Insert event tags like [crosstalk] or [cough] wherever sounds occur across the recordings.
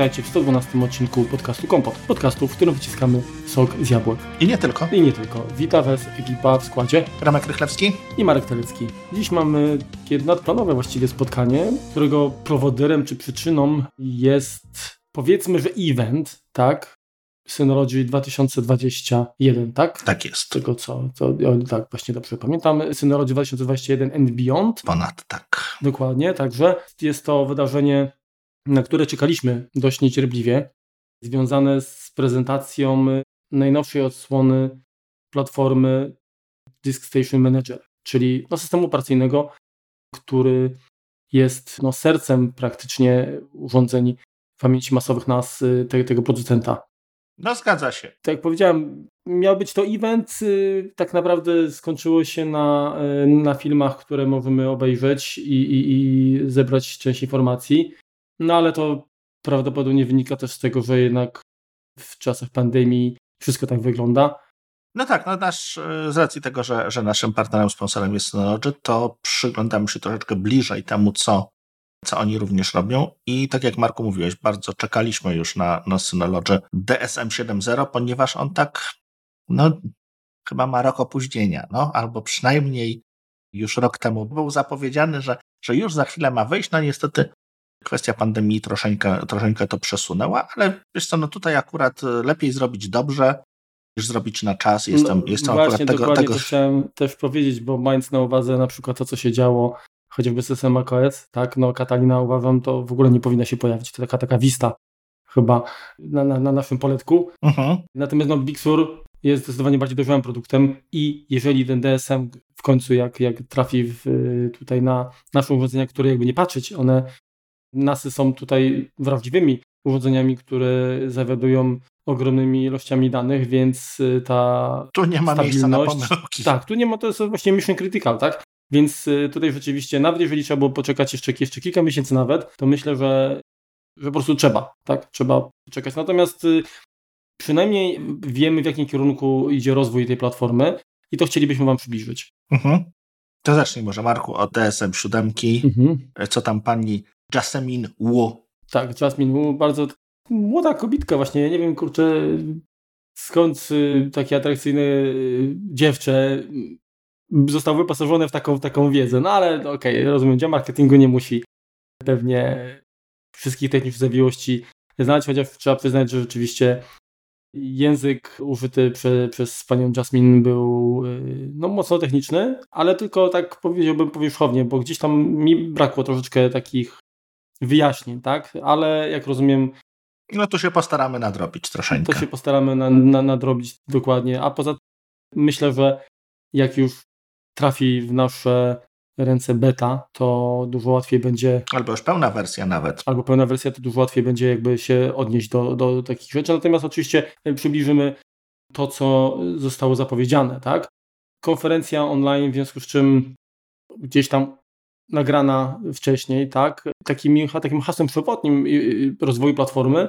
Witajcie w 112 odcinku podcastu Kompot. Podcastu, w którym wyciskamy sok z jabłek. I nie tylko. I nie tylko. Wita Was ekipa w składzie Ramek Rychlewski i Marek Telecki. Dziś mamy takie nadplanowe właściwie spotkanie, którego prowodyrem czy przyczyną jest powiedzmy, że event, tak? Synology 2021, tak? Tak jest. Tego co, co tak właśnie dobrze pamiętam. Synology 2021 and Beyond. Ponad tak. Dokładnie, także jest to wydarzenie, na które czekaliśmy dość niecierpliwie, związane z prezentacją najnowszej odsłony platformy Disk Station Manager, czyli no, systemu operacyjnego, który jest no, sercem praktycznie urządzeń pamięci masowych nas, y, te, tego producenta. No zgadza się. Tak jak powiedziałem, miał być to event, y, tak naprawdę skończyło się na, y, na filmach, które możemy obejrzeć i, i, i zebrać część informacji, no ale to prawdopodobnie wynika też z tego, że jednak w czasach pandemii wszystko tak wygląda. No tak, no nasz, z racji tego, że, że naszym partnerem, sponsorem jest Synology, to przyglądamy się troszeczkę bliżej temu, co co oni również robią. I tak jak Marku mówiłeś, bardzo czekaliśmy już na, na Synology DSM 7.0, ponieważ on tak, no, chyba ma rok opóźnienia, no, albo przynajmniej już rok temu był zapowiedziany, że, że już za chwilę ma wyjść. No niestety kwestia pandemii troszeczkę, troszeczkę to przesunęła, ale wiesz co, no tutaj akurat lepiej zrobić dobrze, niż zrobić na czas. Jestem, no, jestem właśnie, akurat tego... Dokładnie tego... to chciałem też powiedzieć, bo mając na uwadze na przykład to, co się działo chociażby system macOS, tak, no Katalina uważam, to w ogóle nie powinna się pojawić, to taka, taka wista chyba na, na, na naszym poletku. Uh-huh. Natomiast no, Big Sur jest zdecydowanie bardziej dojrzałym produktem i jeżeli ten DSM w końcu jak, jak trafi w, tutaj na nasze urządzenia, które jakby nie patrzeć, one nasy są tutaj prawdziwymi urządzeniami, które zawiadują ogromnymi ilościami danych, więc ta Tu nie ma miejsca na pomyłki. Tak, tu nie ma, to jest właśnie mission critical, tak? Więc y, tutaj rzeczywiście, nawet jeżeli trzeba było poczekać jeszcze, jeszcze kilka miesięcy nawet, to myślę, że, że po prostu trzeba, tak? Trzeba czekać. Natomiast y, przynajmniej wiemy, w jakim kierunku idzie rozwój tej platformy i to chcielibyśmy Wam przybliżyć. Mhm. To zacznij może, Marku, od DSM 7. Mhm. Co tam pani Jasmine Wu? Tak, Jasmine Wu, bardzo młoda kobitka właśnie, nie wiem, kurczę, skąd y, takie atrakcyjne dziewczę został wyposażony w taką, taką wiedzę. No ale okej, okay, rozumiem, dział marketingu nie musi pewnie wszystkich technicznych zawiłości znać, chociaż trzeba przyznać, że rzeczywiście język użyty prze, przez panią Jasmine był y, no, mocno techniczny, ale tylko tak powiedziałbym powierzchownie, bo gdzieś tam mi brakło troszeczkę takich wyjaśnień, tak? Ale jak rozumiem. No to się postaramy nadrobić troszeczkę. To się postaramy na, na, nadrobić dokładnie. A poza tym myślę, że jak już trafi w nasze ręce beta, to dużo łatwiej będzie. Albo już pełna wersja nawet. Albo pełna wersja, to dużo łatwiej będzie jakby się odnieść do, do takich rzeczy. Natomiast oczywiście e, przybliżymy to, co zostało zapowiedziane, tak? Konferencja online, w związku z czym gdzieś tam nagrana wcześniej, tak? Takim, takim hasłem przewodnim rozwoju platformy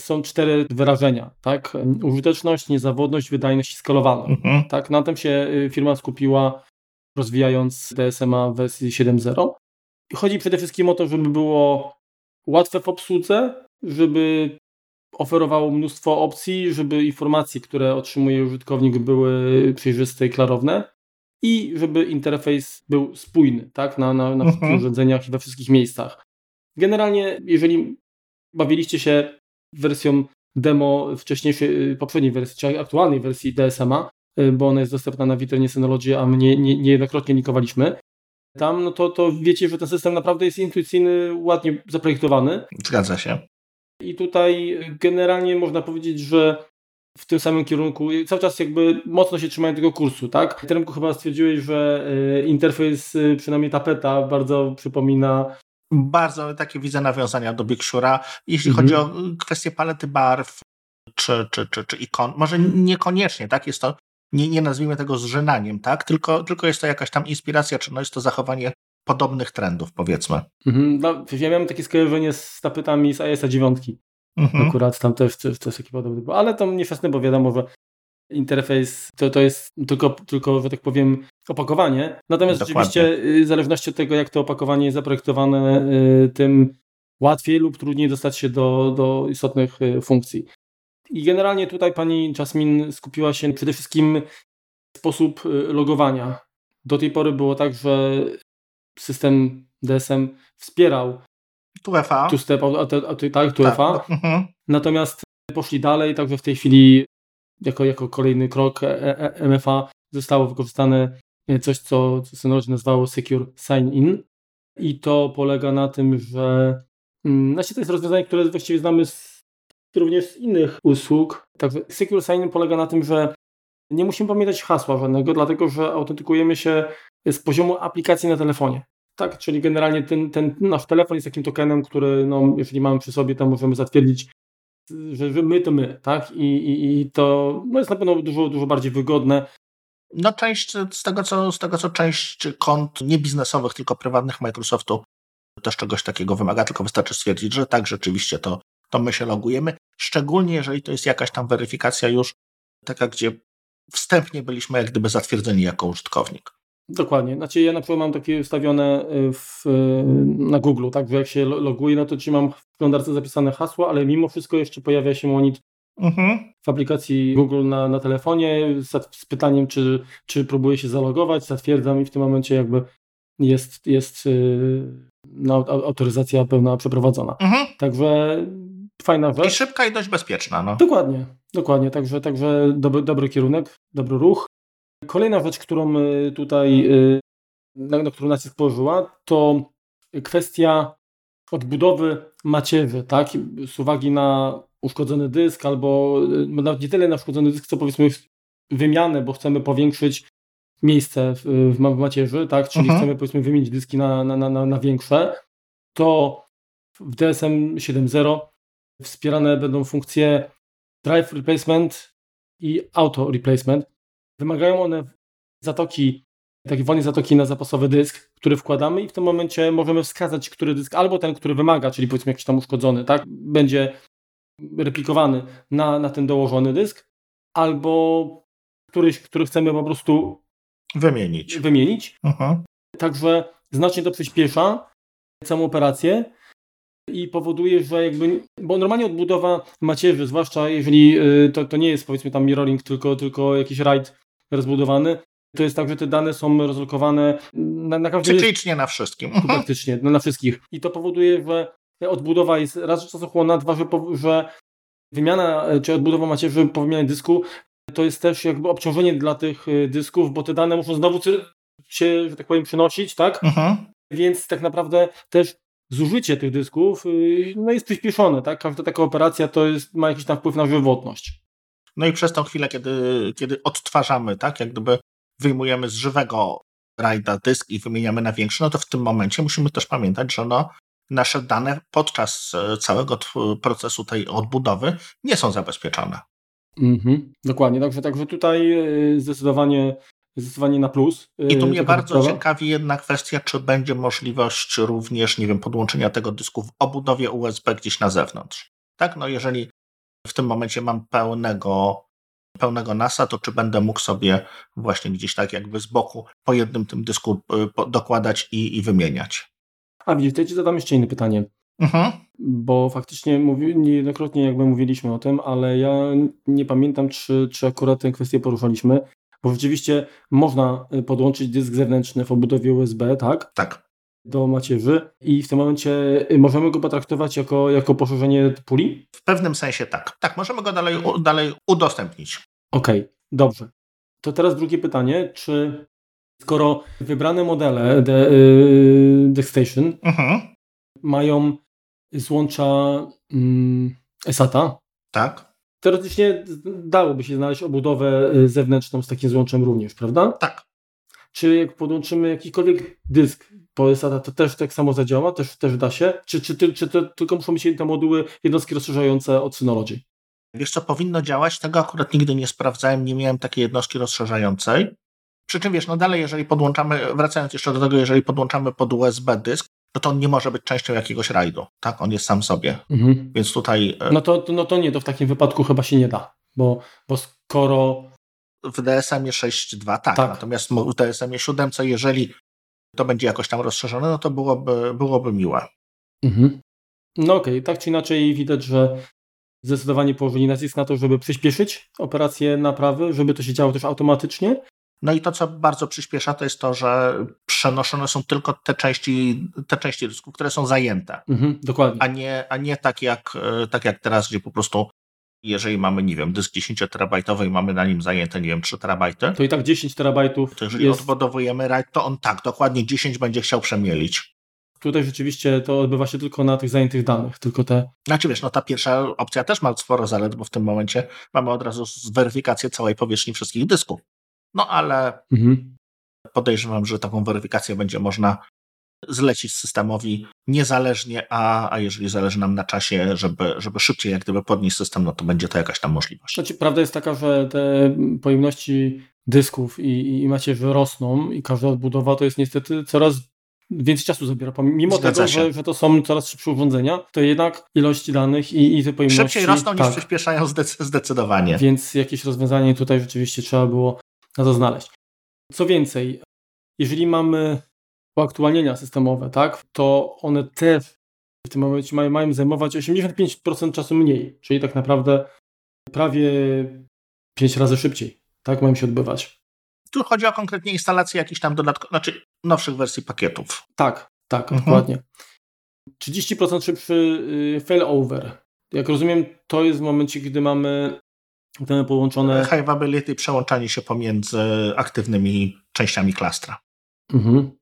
są cztery wyrażenia, tak? Użyteczność, niezawodność, wydajność i skalowalność. Mhm. Tak? Na tym się y, firma skupiła rozwijając DSMA w wersji 7.0. Chodzi przede wszystkim o to, żeby było łatwe w obsłudze, żeby oferowało mnóstwo opcji, żeby informacje, które otrzymuje użytkownik były przejrzyste i klarowne i żeby interfejs był spójny tak? na, na, na wszystkich mhm. urządzeniach i we wszystkich miejscach. Generalnie, jeżeli bawiliście się wersją demo wcześniejszej, poprzedniej wersji, czy aktualnej wersji DSMA, Y, bo ona jest dostępna na witrynie Synology, a my nie, nie, niejednokrotnie linkowaliśmy. Tam, no to, to wiecie, że ten system naprawdę jest intuicyjny, ładnie zaprojektowany. Zgadza się. I tutaj generalnie można powiedzieć, że w tym samym kierunku, cały czas jakby mocno się trzymają tego kursu, tak? Teremku chyba stwierdziłeś, że y, interfejs, y, przynajmniej tapeta, bardzo przypomina bardzo takie widzę nawiązania do Big Sura. Jeśli mhm. chodzi o kwestię palety barw czy, czy, czy, czy ikon, może niekoniecznie, tak? Jest to nie, nie nazwijmy tego zżynaniem, tak? Tylko, tylko jest to jakaś tam inspiracja, czy no jest to zachowanie podobnych trendów, powiedzmy. Mhm, no, ja miałem takie skojarzenie z tapetami z IS-a 9. Mhm. Akurat tam też, też, też taki podobny ale to nieszczęsne, bo wiadomo, że interfejs to, to jest tylko, tylko, że tak powiem, opakowanie. Natomiast Dokładnie. rzeczywiście, y, w zależności od tego, jak to opakowanie jest zaprojektowane, y, tym łatwiej lub trudniej dostać się do, do istotnych y, funkcji. I generalnie tutaj pani Jasmine skupiła się przede wszystkim sposób logowania. Do tej pory było tak, że system DSM wspierał TUEFA. Two-step, tak, TUEFA. Tak. Mhm. Natomiast poszli dalej, także w tej chwili jako, jako kolejny krok e, e, MFA zostało wykorzystane coś, co Synology nazywało Secure Sign-In i to polega na tym, że mm, znaczy to jest rozwiązanie, które właściwie znamy z, również z innych usług. Także Secure Sign-In polega na tym, że nie musimy pamiętać hasła żadnego, dlatego że autentykujemy się z poziomu aplikacji na telefonie. Tak, czyli generalnie ten, ten nasz telefon jest takim tokenem, który, no, jeżeli mamy przy sobie, to możemy zatwierdzić, że, że my to my, tak? I, i, i to no, jest na pewno dużo, dużo bardziej wygodne. No część z tego, co, z tego, co część kont nie biznesowych, tylko prywatnych Microsoftu też czegoś takiego wymaga, tylko wystarczy stwierdzić, że tak, rzeczywiście to, to my się logujemy. Szczególnie jeżeli to jest jakaś tam weryfikacja już taka, gdzie wstępnie byliśmy jak gdyby zatwierdzeni jako użytkownik. Dokładnie. Znaczy ja na przykład mam takie ustawione y, w, y, na Google, tak, że jak się loguję, no to ci mam w przeglądarce zapisane hasło, ale mimo wszystko jeszcze pojawia się monit mhm. w aplikacji Google na, na telefonie z, pytaniem, czy, czy próbuję się zalogować, zatwierdzam i w tym momencie jakby jest, jest yy, no, autoryzacja pełna przeprowadzona. Mhm. Także fajna rzecz. I szybka i dość bezpieczna. No. Dokładnie, dokładnie. Także, także dobry, dobry kierunek, dobry ruch. Kolejna rzecz, którą y, tutaj, y, na, na którą nacisk położyła, to kwestia odbudowy macierzy, tak? Z uwagi na uszkodzony dysk, albo y, nawet nie tyle na uszkodzony dysk, co powiedzmy wymianę, bo chcemy powiększyć miejsce w, w macierzy, tak? Czyli mhm. chcemy powiedzmy wymienić dyski na, na, na, na większe, to w DSM 7.0 wspierane będą funkcje drive replacement i auto replacement. Wymagają one zatoki, takiej wolnej zatoki na zapasowy dysk, który wkładamy i w tym momencie możemy wskazać, który dysk, albo ten, który wymaga, czyli powiedzmy jakiś tam uszkodzony, tak, będzie replikowany na, na ten dołożony dysk, albo któryś, który chcemy po prostu wymienić. wymienić. Mhm. Także znacznie to przyspiesza całą operację i powoduje, że jakby, bo normalnie odbudowa macierzy, zwłaszcza jeżeli y, to, to nie jest powiedzmy tam mirroring, tylko, tylko jakiś RAID rozbudowany, to jest tak, że te dane są rozlokowane na, na każdym... Cyklicznie na wszystkim. [laughs] Praktycznie, no, na wszystkich. I to powoduje, że odbudowa jest raz, że czasochłonna, dwa, że, że wymiana czy odbudowa macierzy po wymianie dysku to jest też jakby obciążenie dla tych y, dysków, bo te dane muszą znowu się, że tak powiem, przynosić, tak? Mhm. Więc tak naprawdę też zużycie tych dysków y, no jest przyspieszone, tak? Każda taka operacja to jest, ma jakiś tam wpływ na żywotność. No i przez tą chwilę, kiedy, kiedy odtwarzamy, tak, jak gdyby wyjmujemy z żywego rajda dysk i wymieniamy na większy, no to w tym momencie musimy też pamiętać, że no, nasze dane podczas e, całego procesu tej odbudowy nie są zabezpieczone. Mhm, dokładnie, także, także tutaj e, zdecydowanie, zdecydowanie na plus. E, I tu mnie bardzo ciekawi jedna kwestia, czy będzie możliwość również, nie wiem, podłączenia tego dysku w obudowie USB gdzieś na zewnątrz. Tak, no jeżeli w tym momencie mam pełnego, pełnego NASA, to czy będę mógł sobie właśnie gdzieś tak jakby z boku po jednym tym dysku y, dokładać i, i wymieniać. A widzicie, ci zadam jeszcze inne pytanie. Mhm. Bo faktycznie mówi, niejednokrotnie jakby mówiliśmy o tym, ale ja nie pamiętam, czy, czy akurat tę kwestię poruszaliśmy, bo rzeczywiście można y, podłączyć dysk zewnętrzny w obudowie USB, tak? Tak do macierzy i w tym momencie y, możemy go potraktować jako, jako poszerzenie puli? W pewnym sensie tak. Tak, możemy go dalej, dalej udostępnić. Okej, okay, dobrze. To teraz drugie pytanie, czy skoro wybrane modele de, y, DeckStation mhm. mają złącza mm, SATA, tak. teoretycznie dałoby się znaleźć obudowę y, zewnętrzną z takim złączem również, prawda? Tak. Czy jak podłączymy jakikolwiek dysk to też tak samo zadziała? Też, też da się? Czy, czy, czy, czy to tylko muszą mieć te moduły, jednostki rozszerzające od Synology? Wiesz co, powinno działać, tego akurat nigdy nie sprawdzałem, nie miałem takiej jednostki rozszerzającej. Przy czym wiesz, no dalej, jeżeli podłączamy, wracając jeszcze do tego, jeżeli podłączamy pod USB dysk, no to on nie może być częścią jakiegoś rajdu, tak? On jest sam sobie. Mhm. Więc tutaj. E, no to, no to nie, to w takim wypadku chyba się nie da, bo, bo skoro w DSM-ie 6.2 tak, tak, natomiast w DSM-ie 7, jeżeli to będzie jakoś tam rozszerzone, no to byłoby, byłoby miłe. Mhm. No okej, okay. tak czy inaczej widać, że zdecydowanie położyli nacisk na to, żeby przyspieszyć operację naprawy, żeby to się działo też automatycznie. No i to, co bardzo przyspiesza, to jest to, że przenoszone są tylko te części, te części dysku, które są zajęte. Mhm, dokładnie. A nie, a nie tak, jak, e, tak jak teraz, gdzie po prostu jeżeli mamy, nie wiem, dysk 10 terabajtowy i mamy na nim zajęte, nie wiem, 3 terabajty. To i tak 10 terabajtów. To jeżeli jest... odbudowujemy RAID, to on tak, dokładnie 10 będzie chciał przemielić. Tutaj rzeczywiście to odbywa się tylko na tych zajętych danych, tylko te. Znaczy wiesz, no ta pierwsza opcja też ma sporo zalet, bo w tym momencie mamy od razu weryfikację całej powierzchni wszystkich dysków. No ale mhm. podejrzewam, że taką weryfikację będzie można zlecić systemowi niezależnie, a, a jeżeli zależy nam na czasie, żeby, żeby szybciej jak gdyby podnieść system, no to będzie to jakaś tam możliwość. Znaczy, prawda jest taka, że te pojemności dysków i, i macierzy rosną i każda odbudowa to jest niestety coraz więcej czasu zabiera. Mimo Zgadza tego, że, że, to są coraz szybsze urządzenia, to jednak ilość danych i, i te pojemności... Szybciej rosną tak. niż przyspieszają zdecydowanie. Więc jakieś rozwiązanie tutaj rzeczywiście trzeba było na to znaleźć. Co więcej, jeżeli mamy uaktualnienia systemowe, tak, to one też w tym momencie mają, mają zajmować 85% czasu mniej, czyli tak naprawdę prawie 5 razy szybciej, tak, mają się odbywać. Tu chodzi o konkretnie instalację jakichś tam dodatkowych, znaczy nowszych wersji pakietów. Tak, tak, mhm. dokładnie. 30% szybszy y, failover. Jak rozumiem, to jest w momencie, gdy mamy te połączone... High availability, przełączanie się pomiędzy aktywnymi częściami klastra. Mhm.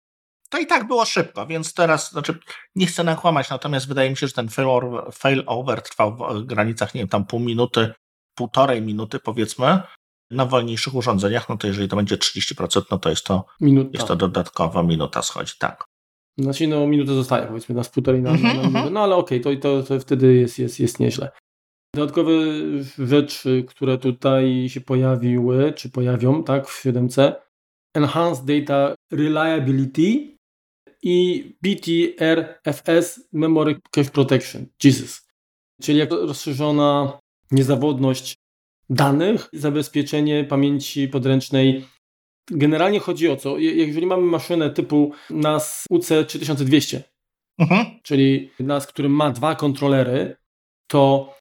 To i tak było szybko, więc teraz, znaczy, nie chcę nakłamać, natomiast wydaje mi się, że ten failover, failover trwał w granicach, nie wiem, tam pół minuty, półtorej minuty powiedzmy, na wolniejszych urządzeniach, no to jeżeli to będzie 30%, no to jest to, minuta. jest to dodatkowa minuta schodzi, tak. Znaczy, no minutę zostaje, powiedzmy, na półtorej na, na, na mhm, minutę, no ale okej, okay, to, to, to wtedy jest, jest, jest nieźle. Dodatkowe rzeczy, które tutaj się pojawiły, czy pojawią, tak, w 7C, Enhanced Data Reliability i BTRFS Memory Cache Protection. Jesus. Czyli jak rozszerzona niezawodność danych, zabezpieczenie pamięci podręcznej. Generalnie chodzi o co? Jeżeli mamy maszynę typu NAS UC3200, mhm. czyli NAS, który ma dwa kontrolery, to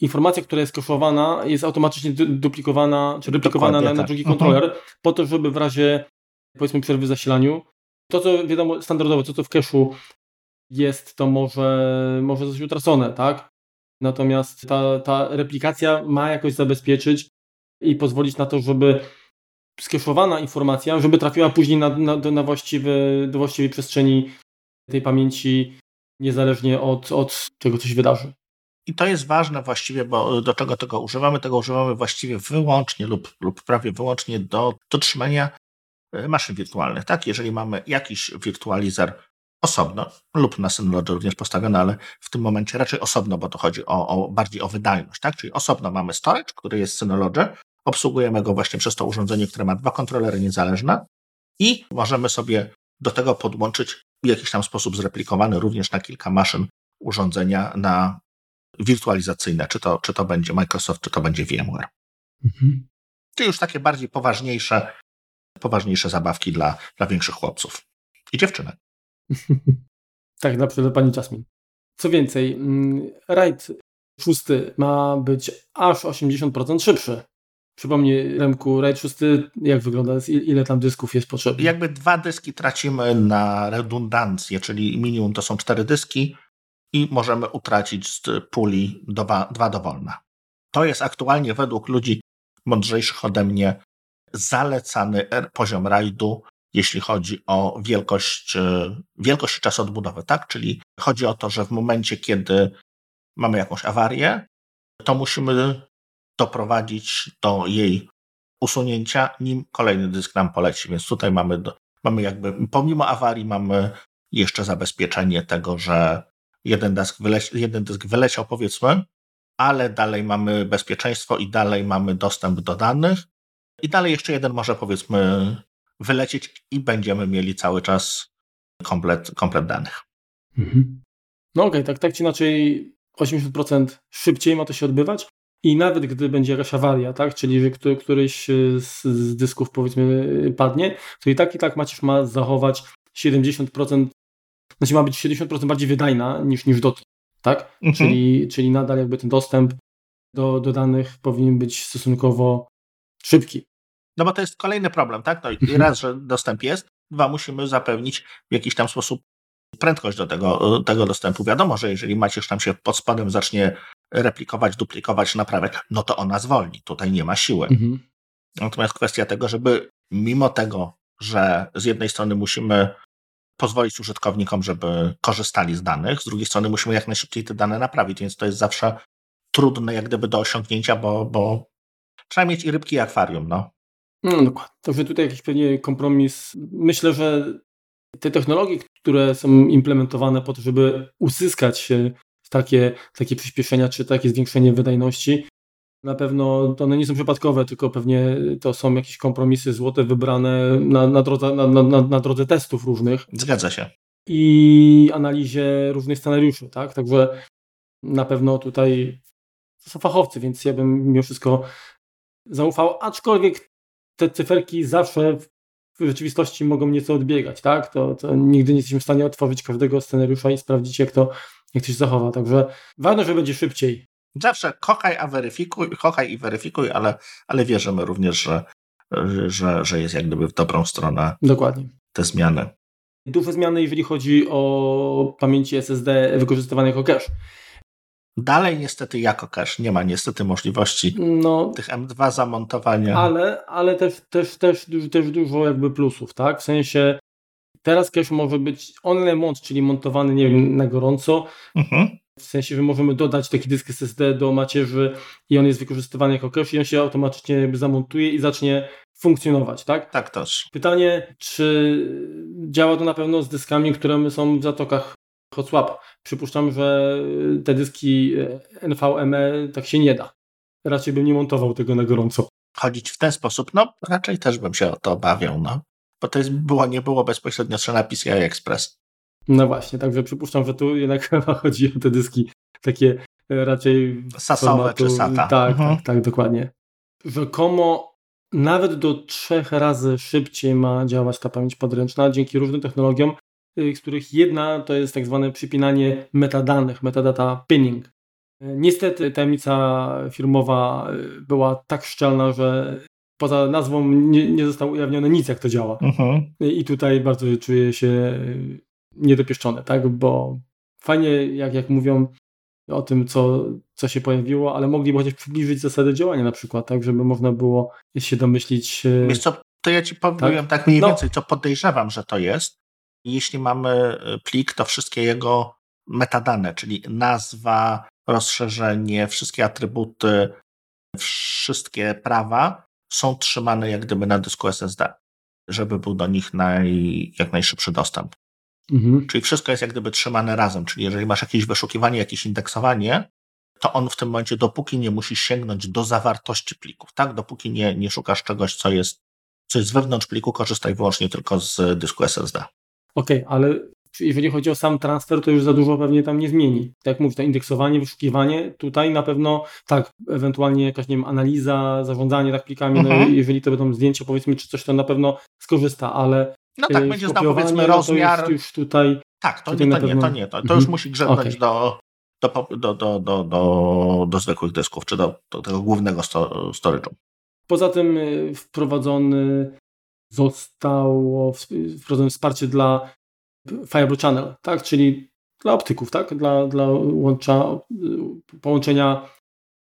informacja, która jest koszowana, jest automatycznie duplikowana, czy replikowana na, na, drugi tak. kontroler, mhm. po to, żeby w razie powiedzmy przerwy w zasilaniu to, co wiadomo, standardowo, to, co w cache'u jest, to może, może zostać utracone, tak? Natomiast ta, ta replikacja ma jakoś zabezpieczyć i pozwolić na to, żeby skeszowana informacja, żeby trafiła później na, na, na właściwe, do właściwej przestrzeni tej pamięci, niezależnie od, od czego coś wydarzy. I to jest ważne właściwie, bo do czego tego używamy? Tego używamy właściwie wyłącznie lub, lub prawie wyłącznie do dotrzymania E, maszyn wirtualnych. Tak, jeżeli mamy jakiś wirtualizer osobno lub na Synology również postawiony, ale w tym momencie raczej osobno, bo to chodzi o, o bardziej o wydajność, tak? Czyli osobno mamy storage, który jest Synology, obsługujemy go właśnie przez to urządzenie, które ma dwa kontrolery niezależne i możemy sobie do tego podłączyć w jakiś tam sposób zreplikowany również na kilka maszyn urządzenia na wirtualizacyjne, czy to, czy to będzie Microsoft, czy to będzie VMware. Mhm. Czy już takie bardziej poważniejsze poważniejsze zabawki dla, dla większych chłopców i dziewczynek. [laughs] tak, na przykład pani Jasmine. Co więcej, mm, rajd szósty ma być aż 80% szybszy. Przypomnij, Remku, rajd szósty, jak wygląda, ile tam dysków jest potrzebne? Jakby dwa dyski tracimy na redundancję, czyli minimum to są cztery dyski i możemy utracić z puli dwa, dwa dowolne. To jest aktualnie według ludzi mądrzejszych ode mnie zalecany poziom rajdu, jeśli chodzi o wielkość, e, wielkość i czas odbudowy, tak? Czyli chodzi o to, że w momencie, kiedy mamy jakąś awarię, to musimy doprowadzić do jej usunięcia, nim kolejny dysk nam poleci. Więc tutaj mamy, mamy jakby, pomimo awarii, mamy jeszcze zabezpieczenie tego, że jeden dysk, wyleci, jeden dysk wyleciał, powiedzmy, ale dalej mamy bezpieczeństwo i dalej mamy dostęp do danych i dalej jeszcze jeden może powiedzmy wylecieć i będziemy mieli cały czas komplet, komplet danych. Mhm. No okej, okay, tak, tak czy inaczej 80% szybciej ma to się odbywać i nawet gdy będzie jakaś awaria, tak, czyli że któryś z, z dysków powiedzmy padnie, to i tak i tak Macierz ma zachować 70%, znaczy ma być 70% bardziej wydajna niż, niż dotąd. tak? Mhm. Czyli, czyli nadal jakby ten dostęp do, do danych powinien być stosunkowo szybki. No bo to jest kolejny problem, tak? No i mhm. raz, że dostęp jest, dwa, musimy zapewnić w jakiś tam sposób prędkość do tego, tego dostępu. Wiadomo, że jeżeli Macierz tam się pod spodem zacznie replikować, duplikować, naprawiać, no to ona zwolni. Tutaj nie ma siły. Mhm. Natomiast kwestia tego, żeby mimo tego, że z jednej strony musimy pozwolić użytkownikom, żeby korzystali z danych, z drugiej strony musimy jak najszybciej te dane naprawić, więc to jest zawsze trudne jak gdyby do osiągnięcia, bo, bo trzeba mieć i rybki i akwarium, no. No dokładnie. Także tutaj jakiś pewnie kompromis. Myślę, że te technologie, które są implementowane po to, żeby uzyskać takie, takie przyspieszenia czy takie zwiększenie wydajności, na pewno to one nie są przypadkowe, tylko pewnie to są jakieś kompromisy złote wybrane na, na, drodze, na, na, na drodze testów różnych. Zgadza się. I analizie różnych scenariuszy, tak? Także na pewno tutaj to są fachowcy, więc ja bym mimo wszystko zaufał, aczkolwiek te cyferki zawsze w rzeczywistości mogą nieco odbiegać, tak? To, to nigdy nie jesteśmy w stanie otworzyć każdego scenariusza i sprawdzić, jak to, jak to się zachowa. Także ważne, że będzie szybciej. Zawsze kochaj, a weryfikuj, kochaj i weryfikuj, ale, ale wierzymy również, że, że, że jest jak gdyby w dobrą stronę Dokładnie. te zmiany. Duże zmiany, jeżeli chodzi o pamięci SSD wykorzystywanej jako cache. Dalej niestety jako cache nie ma niestety możliwości no, tych M2 zamontowania. Ale, ale też, też, też, też dużo jakby plusów, tak? W sensie teraz cache może być on mont, czyli montowany nie wiem, na gorąco. Mhm. W sensie, że możemy dodać taki dysk SSD do macierzy i on jest wykorzystywany jako cache i on się automatycznie jakby zamontuje i zacznie funkcjonować, tak? Tak też. Pytanie, czy działa to na pewno z dyskami, które są w zatokach hot swap. Przypuszczam, że te dyski NVMe tak się nie da. Raczej bym nie montował tego na gorąco. Chodzić w ten sposób? No, raczej też bym się o to obawiał, no. Bo to jest, było, nie było bezpośrednio na PCI Express. No właśnie, także przypuszczam, że tu jednak [laughs] chyba chodzi o te dyski takie e, raczej... Sasowe formatu, czy SATA. Tak, mhm. tak, tak, dokładnie. Rzekomo nawet do trzech razy szybciej ma działać ta pamięć podręczna dzięki różnym technologiom, Y, z których jedna to jest tak zwane przypinanie metadanych, metadata pinning. Y, niestety tajemnica firmowa y, była tak szczelna, że poza nazwą nie, nie zostało ujawnione nic, jak to działa. Uh-huh. I tutaj bardzo czuję się niedopieszczony, tak? Bo fajnie, jak, jak mówią o tym, co, co się pojawiło, ale mogliby chociaż przybliżyć zasady działania na przykład, tak? Żeby można było się domyślić. Wiesz co, to ja ci powiem tak, tak mniej no. więcej, co podejrzewam, że to jest jeśli mamy e, plik, to wszystkie jego metadane, czyli nazwa, rozszerzenie, wszystkie atrybuty, wszystkie prawa są trzymane jak gdyby na dysku SSD, żeby był do nich naj, jak najszybszy dostęp. Mhm. Czyli wszystko jest jak gdyby trzymane razem, czyli jeżeli masz jakieś wyszukiwanie, jakieś indeksowanie, to on w tym momencie, dopóki nie musisz sięgnąć do zawartości plików, tak? Dopóki nie, nie szukasz czegoś, co jest, co jest wewnątrz pliku, korzystaj wyłącznie tylko z dysku SSD. Okej, okay, ale jeżeli chodzi o sam transfer, to już za dużo pewnie tam nie zmieni. Tak jak mówię, to indeksowanie, wyszukiwanie, tutaj na pewno tak, ewentualnie jakaś, nie wiem, analiza, zarządzanie tak plikami, no mhm. no jeżeli to będą zdjęcia, powiedzmy, czy coś, to na pewno skorzysta, ale no tak, będzie znał powiedzmy rozmiar. No to już, tutaj. Tak, to, nie, to, nie, to nie, to, to mhm. już musi grzebnąć okay. do, do, do, do, do, do, zwykłych dysków, czy do, do tego głównego sto, storage'u. Poza tym y, wprowadzony zostało wprowadzone wsparcie dla Fireball Channel, tak? czyli dla optyków, tak? dla, dla łącza, połączenia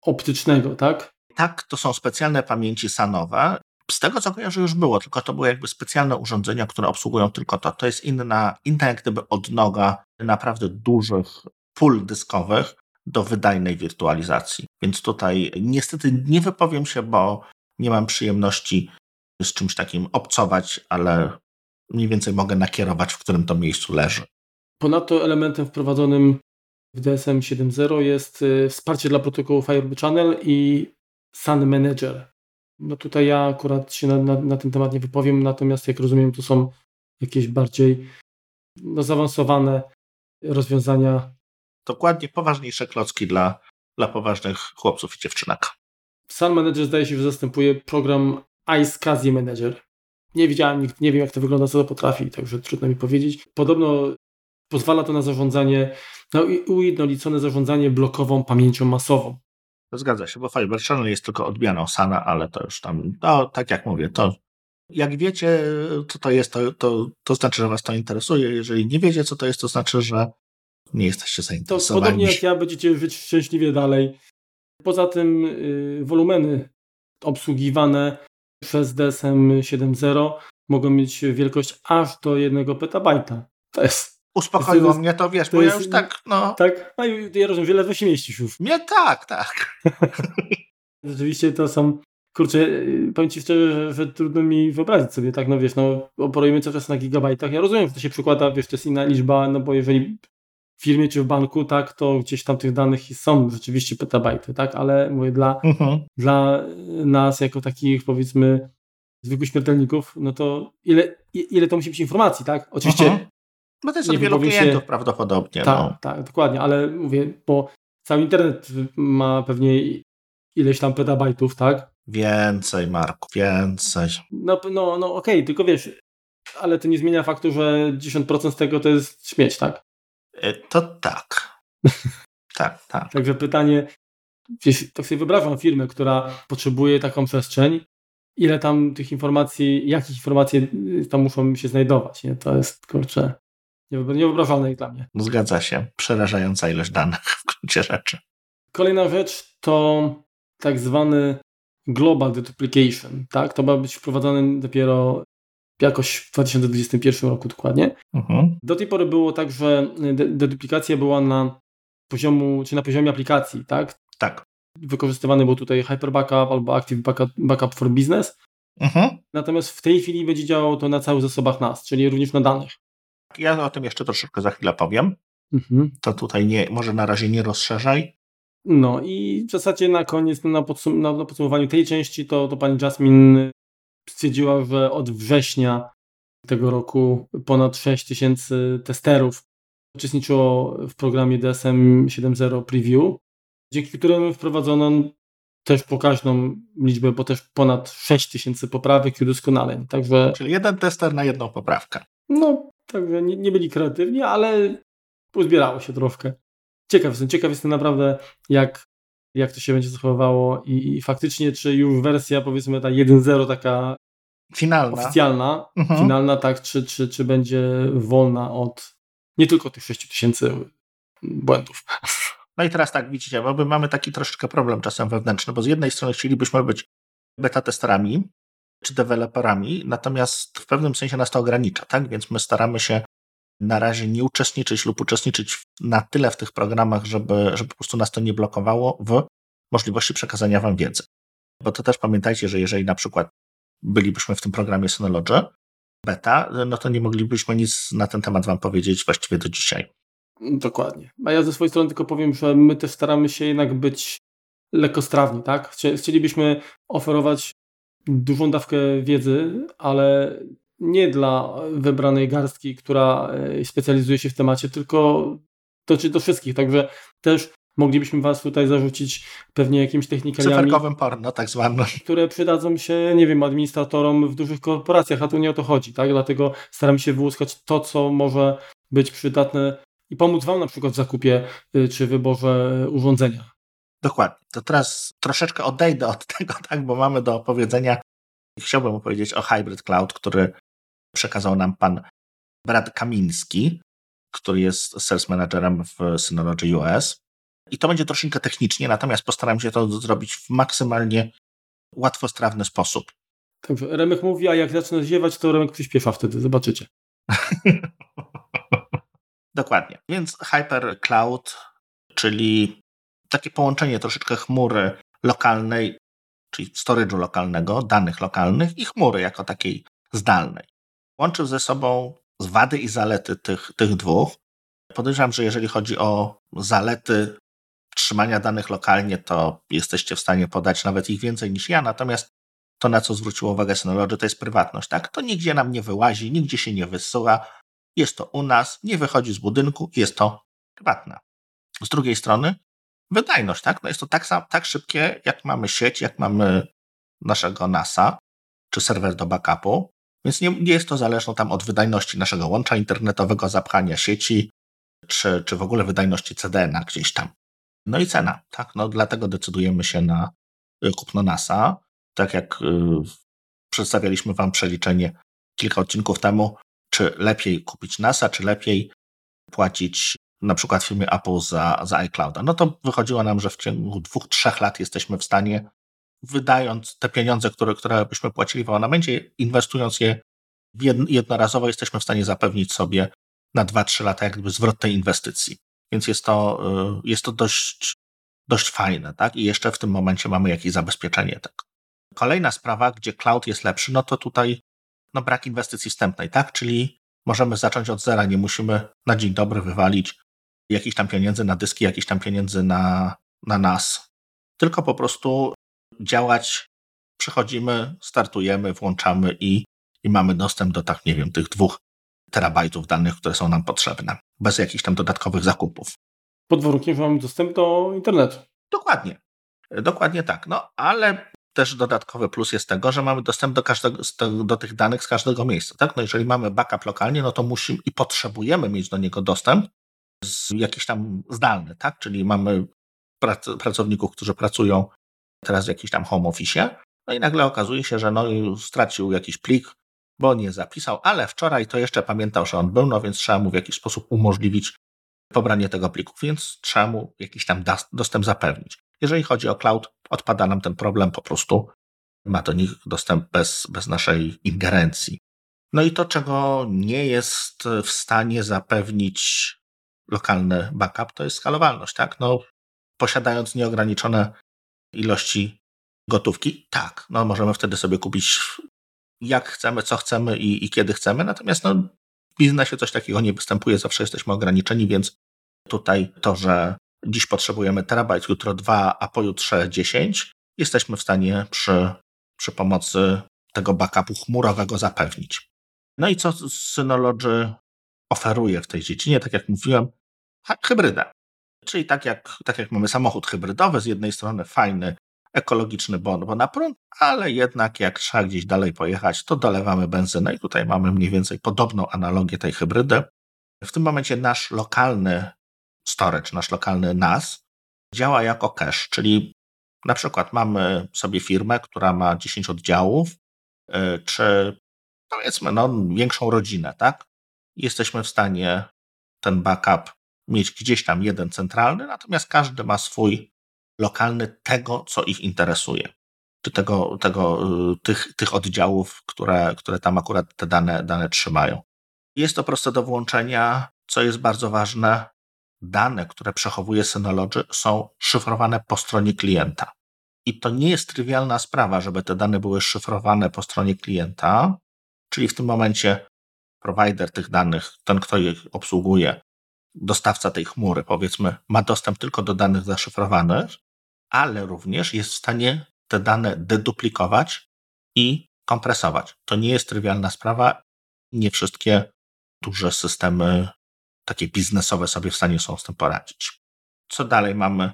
optycznego. Tak? tak, to są specjalne pamięci sanowe. Z tego co kojarzę już było, tylko to były jakby specjalne urządzenia, które obsługują tylko to. To jest inna, inna jak gdyby odnoga naprawdę dużych pól dyskowych do wydajnej wirtualizacji. Więc tutaj niestety nie wypowiem się, bo nie mam przyjemności z czymś takim obcować, ale mniej więcej mogę nakierować, w którym to miejscu leży. Ponadto elementem wprowadzonym w DSM 7.0 jest y, wsparcie dla protokołu Fireball Channel i Sun Manager. No tutaj ja akurat się na, na, na, ten temat nie wypowiem, natomiast jak rozumiem, to są jakieś bardziej no, zaawansowane rozwiązania. Dokładnie poważniejsze klocki dla, dla poważnych chłopców i dziewczynek. Sun Manager zdaje się, że zastępuje program iSCSI Manager. Nie widziałem, nie wiem jak to wygląda, co to potrafi, także trudno mi powiedzieć. Podobno pozwala to na zarządzanie, na ujednolicone zarządzanie blokową pamięcią masową. Zgadza się, bo Fiber Channel jest tylko odmianą SANA, ale to już tam, no tak jak mówię, to jak wiecie, co to jest, to, to, to znaczy, że Was to interesuje. Jeżeli nie wiecie, co to jest, to znaczy, że nie jesteście zainteresowani. To podobnie jak ja będziecie żyć szczęśliwie dalej. Poza tym yy, wolumeny obsługiwane przez DSM 7.0 mogą mieć wielkość aż do jednego petabajta. To jest Uspokoiło mnie to, wiesz, to bo jest, ja już tak, no... Tak? No ja rozumiem, wiele się mieścisz już. Mnie tak, tak. [laughs] Rzeczywiście to są Kurczę, y, powiem Ci szczerze, że, że, trudno mi wyobrazić sobie, tak, no wiesz, no operujemy cały czas na gigabajtach. Ja rozumiem, że to się przykłada, wiesz, to jest inna liczba, no bo jeżeli firmie czy w banku, tak, to gdzieś tam tych danych są rzeczywiście petabajty, tak, ale mówię, dla, mhm. dla nas jako takich, powiedzmy, zwykłych śmiertelników, no to ile, ile to musi być informacji, tak? Oczywiście. Mhm. No to jest od wielu klientów się... prawdopodobnie. Tak, no. tak, dokładnie, ale mówię, bo cały internet ma pewnie ileś tam petabajtów, tak? Więcej, Marku, więcej. No, no, no okej, okay, tylko wiesz, ale to nie zmienia faktu, że 10% z tego to jest śmieć, tak? E, to tak. [laughs] tak, tak. Także pytanie, tak sobie wyobrażam firmę, która potrzebuje taką przestrzeń, ile tam tych informacji, jakich informacji tam muszą się znajdować, nie? To jest, kurczę, niewyobrażalne dla mnie. No, zgadza się. Przerażająca ilość danych w gruncie rzeczy. Kolejna rzecz to tak zwany Global Deduplication, tak? To ma być wprowadzone dopiero jakoś w 2021 roku dokładnie. Mhm. Do tej pory było tak, że deduplikacja była na poziomu, czy na poziomie aplikacji, tak? Tak. Wykorzystywany był tutaj Hyper Backup albo Active Backup, backup for Business. Mhm. Natomiast w tej chwili będzie działało to na całych zasobach NAS, czyli również na danych. Ja o tym jeszcze troszeczkę za chwilę powiem. Mhm. To tutaj nie, może na razie nie rozszerzaj. No i w zasadzie na koniec, na, podsum na, na podsumowaniu tej części, to, to pani Jasmine stwierdziła, że od września tego roku ponad 6 tysięcy testerów uczestniczyło w programie DSM 7.0 Preview, dzięki któremu wprowadzono też pokaźną liczbę, bo też ponad 6 tysięcy poprawek i udoskonaleń. Także, Czyli jeden tester na jedną poprawkę. No, także nie, nie byli kreatywni, ale uzbierało się troszkę ciekaw jestem, ciekaw jestem naprawdę, jak, jak to się będzie zachowywało i, i faktycznie, czy już wersja, powiedzmy, ta 1.0 taka finalna, oficjalna, mhm. finalna, tak, czy, czy, czy będzie wolna od nie tylko tych 6000 błędów. No i teraz tak, widzicie, bo my mamy taki troszeczkę problem czasem wewnętrzny, bo z jednej strony chcielibyśmy być beta testerami czy deweloperami, natomiast w pewnym sensie nas to ogranicza, tak? Więc my staramy się na razie nie uczestniczyć lub uczestniczyć na tyle w tych programach, żeby, żeby po prostu nas to nie blokowało w możliwości przekazania Wam wiedzy. Bo to też pamiętajcie, że jeżeli na przykład bylibyśmy w tym programie Synology beta, no to nie moglibyśmy nic na ten temat Wam powiedzieć właściwie do dzisiaj. Dokładnie. A ja ze swojej strony tylko powiem, że my też staramy się jednak być lekkostrawni, tak? Chcielibyśmy oferować dużą dawkę wiedzy, ale nie dla wybranej garstki, która e, specjalizuje się w temacie, tylko dotyczy do wszystkich. Także też moglibyśmy Was tutaj zarzucić pewnie jakimiś technikaliami. Cyferkowym porno, tak zwanym. Które przydadzą się, nie wiem, administratorom w dużych korporacjach, a tu nie o to chodzi, tak? Dlatego staram się wyłuskać to, co może być przydatne i pomóc Wam na przykład w zakupie y, czy wyborze urządzenia. Dokładnie. To teraz troszeczkę odejdę od [laughs] tego, tak, bo mamy do opowiedzenia. Chciałbym opowiedzieć o Hybrid Cloud, który przekazał nam pan Brad Kamiński, który jest sales managerem w Synology US. I to będzie troszeczkę technicznie, natomiast postaram się to zrobić w maksymalnie łatwostrawny sposób. Także Remek mówi, a jak zacznę ziewać, to Remek przyspiesza wtedy, zobaczycie. [laughs] Dokładnie. Więc Hyper Cloud, czyli takie połączenie troszeczkę chmury lokalnej, czyli storage'u lokalnego, danych lokalnych i chmury jako takiej zdalnej łączył ze sobą wady i zalety tych, tych dwóch. Podejrzewam, że jeżeli chodzi o zalety trzymania danych lokalnie, to jesteście w stanie podać nawet ich więcej niż ja, natomiast to, na co zwróciło uwagę Synology, to jest prywatność, tak? To nigdzie nam nie wyłazi, nigdzie się nie wysyła, jest to u nas, nie wychodzi z budynku, jest to prywatne. Z drugiej strony wydajność, tak? No jest to tak, tak szybkie, jak mamy sieć, jak mamy naszego NASA, czy serwer do backupu, więc nie, nie jest to zależne tam od wydajności naszego łącza internetowego, zapchania sieci, czy, czy w ogóle wydajności CDN-a gdzieś tam. No i cena, tak? No dlatego decydujemy się na y, kupno NASA. Tak jak y, przedstawialiśmy Wam przeliczenie kilka odcinków temu, czy lepiej kupić NASA, czy lepiej płacić na przykład firmie Apple za, za iClouda. No to wychodziło nam, że w ciągu dwóch, trzech lat jesteśmy w stanie, wydając te pieniądze, które, które byśmy płacili w abonamencie, inwestując je jednorazowo, jesteśmy w stanie zapewnić sobie na 2-3 lata jak gdyby zwrot tej inwestycji. Więc jest to, y, jest to dość, dość fajne, tak? I jeszcze w tym momencie mamy jakieś zabezpieczenie. Tak? Kolejna sprawa, gdzie cloud jest lepszy, no to tutaj no brak inwestycji wstępnej, tak? Czyli możemy zacząć od zera, nie musimy na dzień dobry wywalić jakichś tam pieniędzy na dyski, jakichś tam pieniędzy na, na nas, tylko po prostu działać, przychodzimy, startujemy, włączamy i, i mamy dostęp do tak, nie wiem, tych dwóch terabajtów danych, które są nam potrzebne, bez jakichś tam dodatkowych zakupów. Pod warunkiem, że mamy dostęp do internetu. Dokładnie. Dokładnie tak. No ale też dodatkowy plus jest tego, że mamy dostęp do, każdego, do tych danych z każdego miejsca. Tak? No jeżeli mamy backup lokalnie, no to musimy i potrzebujemy mieć do niego dostęp z jakiś tam zdalny, tak? Czyli mamy prac, pracowników, którzy pracują teraz w jakimś tam home office, no i nagle okazuje się, że no stracił jakiś plik, bo nie zapisał, ale wczoraj to jeszcze pamiętał, że on był, no więc trzeba mu w jakiś sposób umożliwić pobranie tego pliku, więc trzeba mu jakiś tam dostęp zapewnić. Jeżeli chodzi o cloud, odpada nam ten problem, po prostu ma do nich dostęp bez, bez naszej ingerencji. No i to, czego nie jest w stanie zapewnić lokalny backup, to jest skalowalność, tak? No, posiadając nieograniczone ilości gotówki, tak, no możemy wtedy sobie kupić jak chcemy, co chcemy i, i kiedy chcemy, natomiast no, w biznesie coś takiego nie występuje, zawsze jesteśmy ograniczeni, więc tutaj to, że dziś potrzebujemy terabajt, jutro dwa, a pojutrze dziesięć, jesteśmy w stanie przy, przy pomocy tego backupu chmurowego zapewnić. No i co Synology oferuje w tej dziedzinie? Tak jak mówiłem, hybrydę. Czyli tak jak, tak jak mamy samochód hybrydowy, z jednej strony fajny, ekologiczny bon, bo na prąd, ale jednak jak trzeba gdzieś dalej pojechać, to dolewamy benzynę i tutaj mamy mniej więcej podobną analogię tej hybrydy. W tym momencie nasz lokalny storage, nasz lokalny NAS działa jako cache, czyli na przykład mamy sobie firmę, która ma 10 oddziałów, y, czy powiedzmy no, większą rodzinę, tak? Jesteśmy w stanie ten backup mieć gdzieś tam jeden centralny, natomiast każdy ma swój lokalny tego, co ich interesuje. Czy tego, tego, y, tych, tych oddziałów, które, które tam akurat te dane, dane trzymają. Jest to proste do włączenia, co jest bardzo ważne. Dane, które przechowuje Synology, są szyfrowane po stronie klienta. I to nie jest trywialna sprawa, żeby te dane były szyfrowane po stronie klienta, czyli w tym momencie provider tych danych, ten, kto je obsługuje, dostawca tej chmury, powiedzmy, ma dostęp tylko do danych zaszyfrowanych, ale również jest w stanie te dane deduplikować i kompresować. To nie jest trywialna sprawa. Nie wszystkie duże systemy, takie biznesowe, sobie w stanie są z tym poradzić. Co dalej mamy?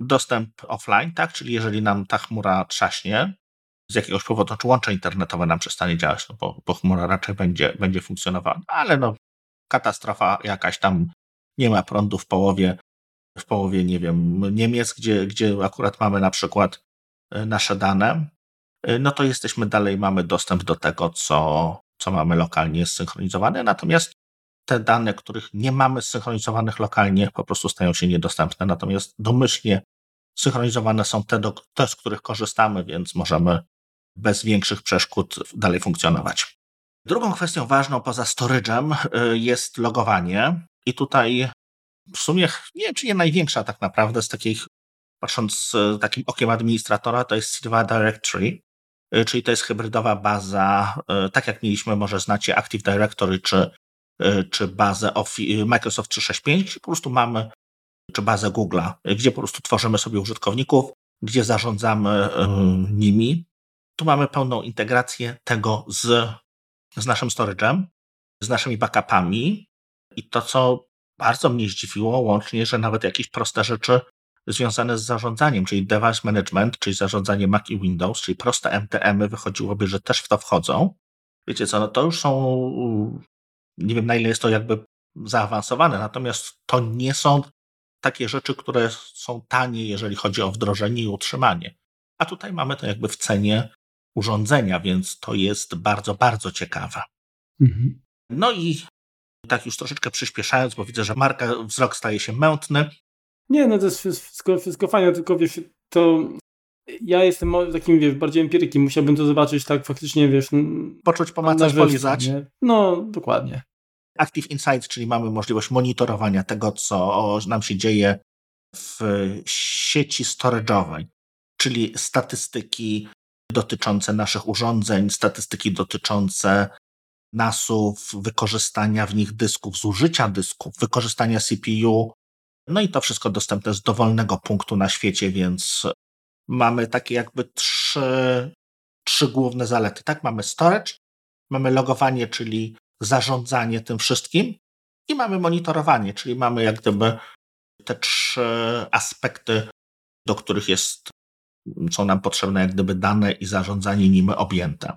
Dostęp offline, tak? Czyli jeżeli nam ta chmura trzaśnie, z jakiegoś powodu, czy łącze internetowe nam przestanie działać, no bo, bo chmura raczej będzie, będzie funkcjonowała. Ale no, katastrofa jakaś tam nie ma prądu w połowie, w połowie, nie wiem, Niemiec, gdzie, gdzie akurat mamy na przykład e, nasze dane, e, no to jesteśmy dalej, mamy dostęp do tego, co, co mamy lokalnie zsynchronizowane, natomiast te dane, których nie mamy zsynchronizowanych lokalnie, po prostu stają się niedostępne, natomiast domyślnie synchronizowane są te, do, te z których korzystamy, więc możemy bez większych przeszkód dalej funkcjonować. Drugą kwestią ważną poza storage'em e, jest logowanie. I tutaj w sumie nie czy nie największa tak naprawdę z takich, patrząc takim okiem administratora, to jest Silva Directory, y, czyli to jest hybrydowa baza, y, tak jak mieliśmy, może znacie Active Directory czy, y, czy bazę Microsoft 365, gdzie po prostu mamy, czy bazę Google'a, gdzie po prostu tworzymy sobie użytkowników, gdzie zarządzamy nimi. Tu mamy pełną integrację tego z, z naszym storage'em, z naszymi backupami, i to, co bardzo mnie zdziwiło, łącznie, że nawet jakieś proste rzeczy związane z zarządzaniem, czyli device management, czyli zarządzanie Mac i Windows, czyli proste MTM-y wychodziłoby, że też w to wchodzą. Wiecie co, no to już są, nie wiem na ile jest to jakby zaawansowane, natomiast to nie są takie rzeczy, które są tanie, jeżeli chodzi o wdrożenie i utrzymanie. A tutaj mamy to jakby w cenie urządzenia, więc to jest bardzo, bardzo ciekawe. Mhm. No i tak już troszeczkę przyspieszając, bo widzę, że marka wzrok staje się mętny. Nie, no to jest wszystko, wszystko fajne, tylko wiesz, to ja jestem takim, wiesz, bardziej empirykiem, musiałbym to zobaczyć tak faktycznie, wiesz... Poczuć, pomacać, polizać. Nie? No, dokładnie. Active Insights, czyli mamy możliwość monitorowania tego, co nam się dzieje w sieci storage'owej, czyli statystyki dotyczące naszych urządzeń, statystyki dotyczące NASów, wykorzystania w nich dysków, zużycia dysków, wykorzystania CPU. No i to wszystko dostępne z dowolnego punktu na świecie, więc mamy takie jakby trzy, trzy główne zalety. Tak, mamy storage, mamy logowanie, czyli zarządzanie tym wszystkim i mamy monitorowanie, czyli mamy jak gdyby te trzy aspekty, do których jest, są nam potrzebne jak gdyby dane i zarządzanie nimi objęte.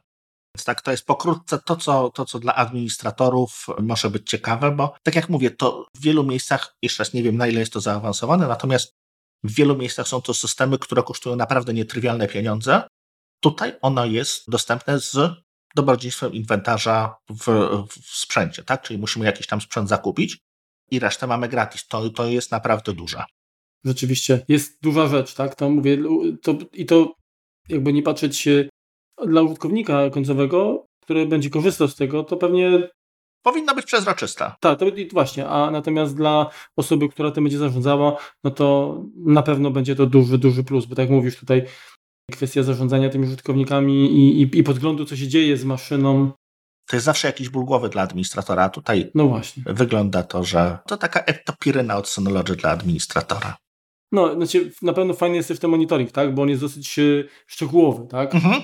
Więc tak, to jest pokrótce to co, to, co dla administratorów może być ciekawe, bo tak jak mówię, to w wielu miejscach, jeszcze raz nie wiem na ile jest to zaawansowane, natomiast w wielu miejscach są to systemy, które kosztują naprawdę nietrywialne pieniądze. Tutaj ono jest dostępne z dobrodziejstwem inwentarza w, w sprzęcie, tak? Czyli musimy jakiś tam sprzęt zakupić i resztę mamy gratis. To, to jest naprawdę duża. Rzeczywiście, jest duża rzecz, tak? To mówię, to, i to jakby nie patrzeć dla użytkownika końcowego, który będzie korzystał z tego, to pewnie powinna być przezroczysta. Tak, to właśnie, a natomiast dla osoby, która tym będzie zarządzała, no to na pewno będzie to duży, duży plus, bo tak jak mówisz tutaj, kwestia zarządzania tymi użytkownikami i, i, i podglądu, co się dzieje z maszyną. To jest zawsze jakiś ból głowy dla administratora. Tutaj no właśnie. wygląda to, że to taka etopiryna od Synology dla administratora. No, znaczy na pewno fajny jest też ten monitoring, tak? Bo on jest dosyć e, szczegółowy, tak? Mhm.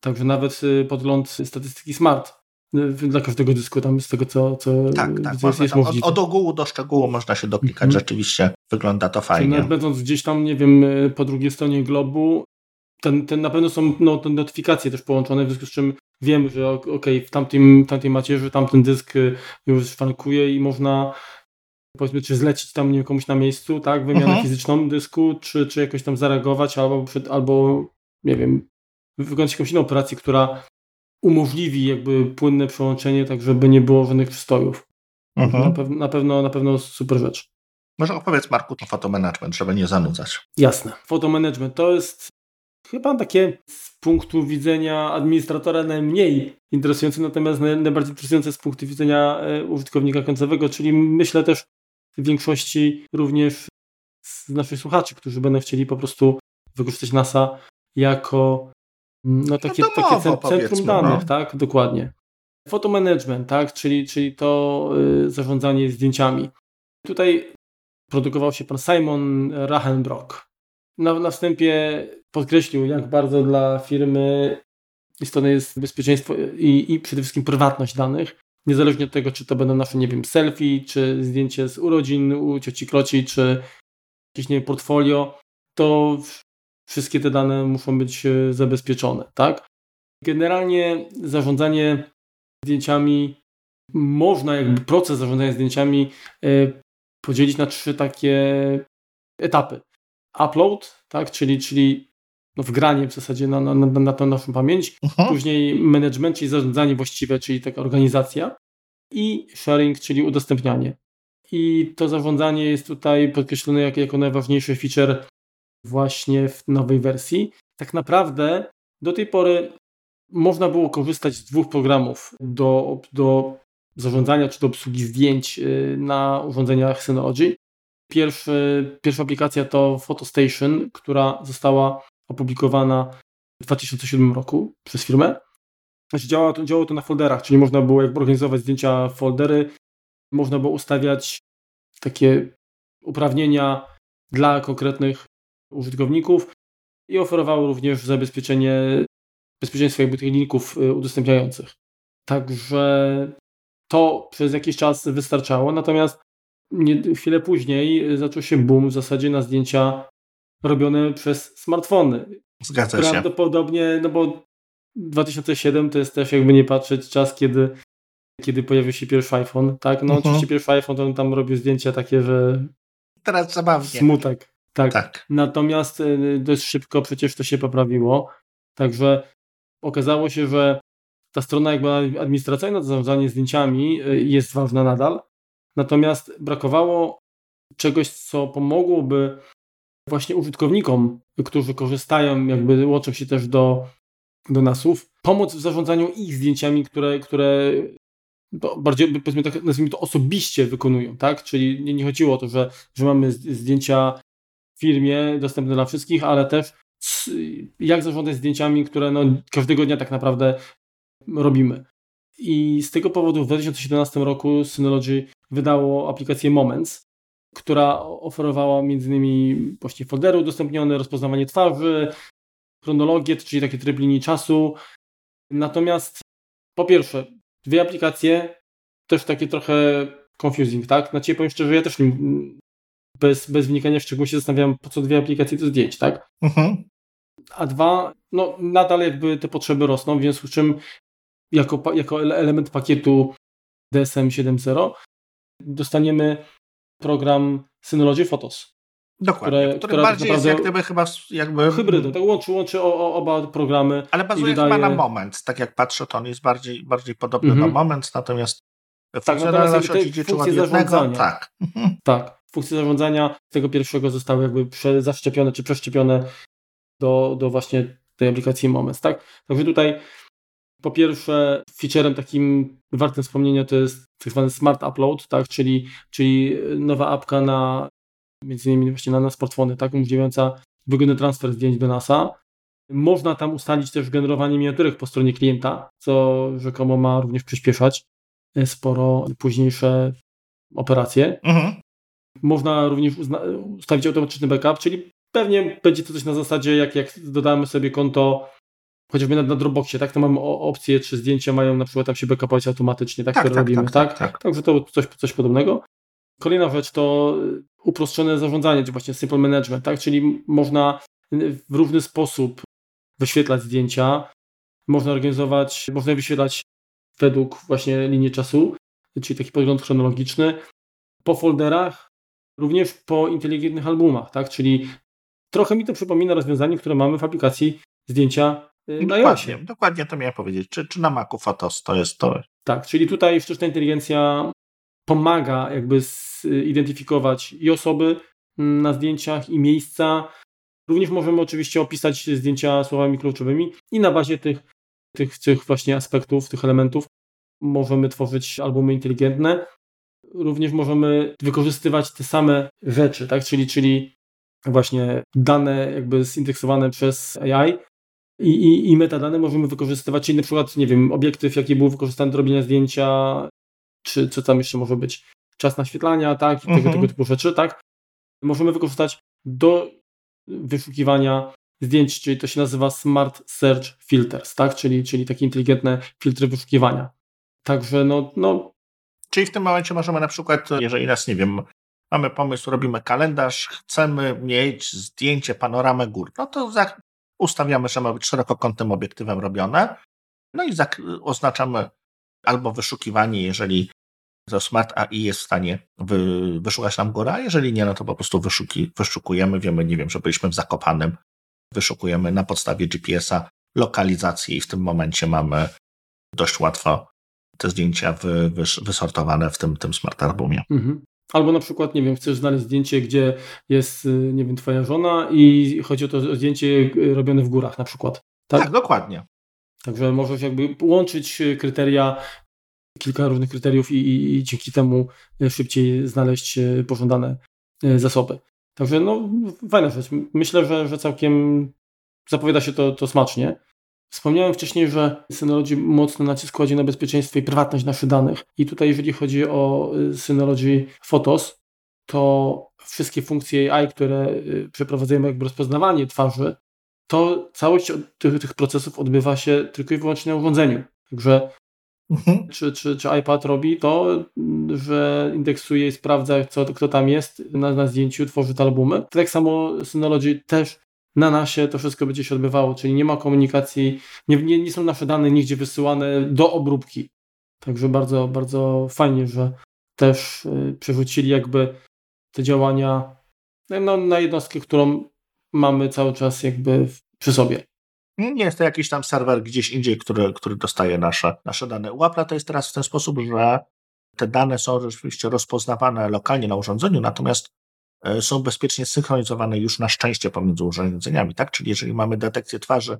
Także nawet e, podgląd statystyki smart e, dla każdego dysku tam z tego, co, co tak, tak. Jest, jest od, od, ogółu do szczegółu można się doplikać. Mhm. Rzeczywiście wygląda to fajnie. Nawet będąc gdzieś tam, nie wiem, po drugiej stronie globu, ten, ten na pewno są no, te notyfikacje też połączone, w związku z czym wiemy, że ok, w tamtym, tamtej macierzy tamten dysk y, już szwankuje i można powiedzmy, czy zlecić tam nie, komuś na miejscu, tak, wymianę mhm. fizyczną dysku, czy, czy jakoś tam zareagować, albo, albo nie wiem, wykonać jakąś inną operację, która umożliwi jakby płynne przełączenie, tak żeby nie było żadnych przystojów. Mhm. Na, pew na, pewno, na pewno super rzecz. Może opowiedz Marku o fotomanagement, żeby nie zanudzać. Jasne. Fotomanagement to jest chyba takie z punktu widzenia administratora najmniej interesujące, natomiast najbardziej interesujące z punktu widzenia e, użytkownika końcowego, czyli myślę też w większości również z naszych słuchaczy, którzy będą chcieli po prostu wykorzystać NASA jako no, takie, no takie centrum danych, no. tak? Dokładnie. Fotomanagement, tak? Czyli, czyli to y, zarządzanie zdjęciami. Tutaj produkował się pan Simon Rachenbrock na, na wstępie podkreślił, jak bardzo dla firmy istotne jest bezpieczeństwo i, i przede wszystkim prywatność danych. Niezależnie od tego, czy to będą nasze, nie wiem, selfie, czy zdjęcie z urodzin u cioci Kloci, czy jakieś, nie wiem, portfolio, to wszystkie te dane muszą być e, zabezpieczone, tak? Generalnie zarządzanie zdjęciami, można jakby proces zarządzania zdjęciami e, podzielić na trzy takie etapy upload, tak, czyli, czyli no wgranie w zasadzie na, na, na tą naszą pamięć, uh-huh. później management, czyli zarządzanie właściwe, czyli taka organizacja i sharing, czyli udostępnianie. I to zarządzanie jest tutaj podkreślone jako, jako najważniejszy feature właśnie w nowej wersji. Tak naprawdę do tej pory można było korzystać z dwóch programów do, do zarządzania czy do obsługi zdjęć y, na urządzeniach Synology. Pierwszy, pierwsza aplikacja to PhotoStation, która została opublikowana w 2007 roku przez firmę. Znaczy działało, to, działało to na folderach, czyli można było organizować zdjęcia foldery, można było ustawiać takie uprawnienia dla konkretnych użytkowników i oferowało również zabezpieczenie bezpieczeństwa jakby tych linków y, udostępniających. Także to przez jakiś czas wystarczało, natomiast nie, chwilę później zaczął się boom w zasadzie na zdjęcia robione przez smartfony. Zgadza się. Prawdopodobnie, no bo 2007 to jest też jakby nie patrzeć czas, kiedy kiedy pojawił się pierwszy iPhone, tak? No mhm. oczywiście pierwszy iPhone to on tam robił zdjęcia takie, że... Teraz zabawnie. Smutek. Tak. tak. Natomiast y, dość szybko przecież to się poprawiło. Także okazało się, że ta strona jakby administracyjna, to zarządzanie zdjęciami y, jest ważna nadal. Natomiast brakowało czegoś, co pomogłoby właśnie użytkownikom, którzy korzystają, jakby łączą się też do, do nasów, pomóc w zarządzaniu ich zdjęciami, które, które bardziej, powiedzmy tak, nazwijmy to osobiście wykonują, tak? Czyli nie, nie chodziło o to, że, że mamy zdjęcia firmie dostępne dla wszystkich, ale też jak zarządzać zdjęciami, które no, każdego dnia tak naprawdę robimy. I z tego powodu w 2017 roku Synology wydało aplikację Moments, która oferowała m.in. właśnie foldery udostępnione, rozpoznawanie twarzy, chronologię, czyli takie tryb linii czasu. Natomiast po pierwsze, dwie aplikacje też takie trochę confusing, tak? Na ciebie powiem szczerze, ja też bez, bez wnikania w szczegóły się zastanawiam, po co dwie aplikacje do zdjęć, tak? Mhm. A dwa, no nadal jakby te potrzeby rosną, w związku z czym jako, jako element pakietu DSM 7.0 dostaniemy program Synology Photos. Dokładnie, które, który bardziej jest jak gdyby chyba jakby... Hybrydą, tak łączy, łączy o, o, oba programy. Ale bazuje wydaje... chyba na moment, tak jak patrzę, to on jest bardziej, bardziej podobny mm -hmm. do moment, natomiast tak, natomiast te funkcje zarządzania. Tak. Mhm. tak, funkcje zarządzania tego pierwszego zostały jakby zaszczepione czy przeszczepione do, do właśnie tej aplikacji Moments, tak? Także tutaj po pierwsze, featurem takim wartym wspomnienia to jest tak zwany smart upload, tak, czyli, czyli nowa apka na między innymi właśnie na, na smartfony, tak, umożliwiająca wygodny transfer zdjęć do NASA. Można tam ustalić też generowanie miniaturek po stronie klienta, co rzekomo ma również przyspieszać sporo późniejsze operacje. Mhm. Można również ustawić automatyczny backup, czyli pewnie będzie to coś na zasadzie, jak, jak dodamy sobie konto chociażby na, na Dropboxie, tak, to mamy opcję, czy zdjęcia mają na przykład tam się backupować automatycznie, tak, tak które tak, robimy, tak, tak, tak, tak. Także to coś, coś podobnego. Kolejna rzecz to uproszczone zarządzanie, czy właśnie simple management, tak, czyli można w różny sposób wyświetlać zdjęcia, można organizować, można je wyświetlać według właśnie linii czasu, czyli taki podgląd chronologiczny, po folderach, również po inteligentnych albumach, tak, czyli trochę mi to przypomina rozwiązanie, które mamy w aplikacji zdjęcia Y, na dokładnie, dokładnie to miałem powiedzieć. Czy, czy na Macu Photos to jest to? Tak, czyli tutaj sztuczna inteligencja pomaga jakby zidentyfikować i osoby na zdjęciach, i miejsca. Również możemy oczywiście opisać zdjęcia słowami kluczowymi i na bazie tych, tych, tych właśnie aspektów, tych elementów możemy tworzyć albumy inteligentne. Również możemy wykorzystywać te same rzeczy, tak? czyli, czyli właśnie dane jakby zindeksowane przez AI i, i, i metadane możemy wykorzystywać, czyli na przykład, nie wiem, obiektyw, jaki był wykorzystany do robienia zdjęcia, czy co tam jeszcze może być, czas naświetlania, tak, i mhm. tego, tego typu rzeczy, tak, możemy wykorzystać do wyszukiwania zdjęć, czyli to się nazywa Smart Search Filters, tak, czyli, czyli takie inteligentne filtry wyszukiwania. Także no, no. Czyli w tym momencie możemy na przykład, jeżeli nas, nie wiem, mamy pomysł, robimy kalendarz, chcemy mieć zdjęcie, panoramę gór, no to Ustawiamy, że ma być szerokokątnym obiektywem robione. No i oznaczamy albo wyszukiwanie, jeżeli to Smart AI jest w stanie wy, wyszukać nam górę, a jeżeli nie, no to po prostu wyszuki, wyszukujemy, wiemy, nie wiem, że byliśmy w Zakopanem, wyszukujemy na podstawie GPS-a lokalizację i w tym momencie mamy dość łatwo te zdjęcia wy, wysortowane w tym, tym Smart Albumie. Mhm. Albo na przykład, nie wiem, chcesz znaleźć zdjęcie, gdzie jest, y, nie wiem, twoja żona i chodzi o to zdjęcie y, robione w górach na przykład. Tak, tak dokładnie. Także możesz jakby łączyć y, kryteria, kilka różnych kryteriów i, i, i dzięki temu szybciej znaleźć pożądane zasoby. Także no, fajna rzecz. Myślę, że, że całkiem zapowiada się to, to smacznie. Wspomniałem wcześniej, że Synology mocno nacisk kładzie na bezpieczeństwo i prywatność naszych danych. I tutaj, jeżeli chodzi o y, Synology Photos, to wszystkie funkcje AI, które y, przeprowadzamy, jakby rozpoznawanie twarzy, to całość tych, tych procesów odbywa się tylko i wyłącznie na urządzeniu. Także mhm. czy, czy, czy iPad robi to, że indeksuje i sprawdza, co, kto tam jest na, na zdjęciu, tworzy te albumy. Tak samo Synology też na nasie to wszystko będzie się odbywało, czyli nie ma komunikacji, nie, nie, nie są nasze dane nigdzie wysyłane do obróbki. Także bardzo, bardzo fajnie, że też y, przerzucili jakby te działania no, na jednostkę, którą mamy cały czas jakby przy sobie. Nie jest to jakiś tam serwer gdzieś indziej, który, który dostaje nasze, nasze dane. U to jest teraz w ten sposób, że te dane są rzeczywiście rozpoznawane lokalnie na urządzeniu, natomiast są bezpiecznie synchronizowane już na szczęście pomiędzy urządzeniami, tak? Czyli jeżeli mamy detekcję twarzy,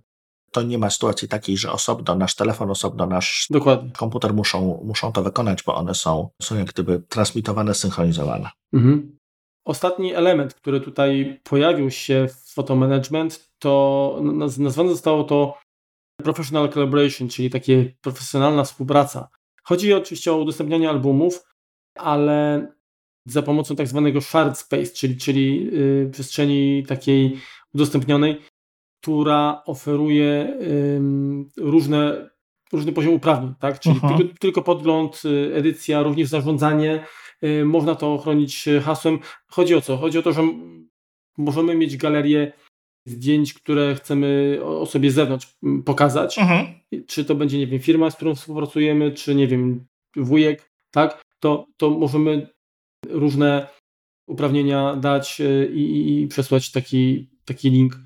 to nie ma sytuacji takiej, że osobno nasz telefon, osobno nasz Dokładnie. komputer muszą, muszą to wykonać, bo one są, są jak gdyby transmitowane, synchronizowane. Mhm. Ostatni element, który tutaj pojawił się w Photo Management, to nazwane zostało to Professional Collaboration, czyli takie profesjonalna współpraca. Chodzi oczywiście o udostępnianie albumów, ale za pomocą tak zwanego shared space, czyli, czyli yy, przestrzeni takiej udostępnionej, która oferuje różne, różny poziom uprawnień, tak? czyli mhm. tylko, tylko, podgląd, y, edycja, również zarządzanie, yy, można to chronić hasłem. Chodzi o co? Chodzi o to, że możemy mieć galerię zdjęć, które chcemy o sobie z zewnątrz pokazać. Mhm. Czy to będzie, nie wiem, firma, z którą współpracujemy, czy nie wiem, wujek, tak? To, to możemy różne uprawnienia dać y, i, i przesłać taki, taki link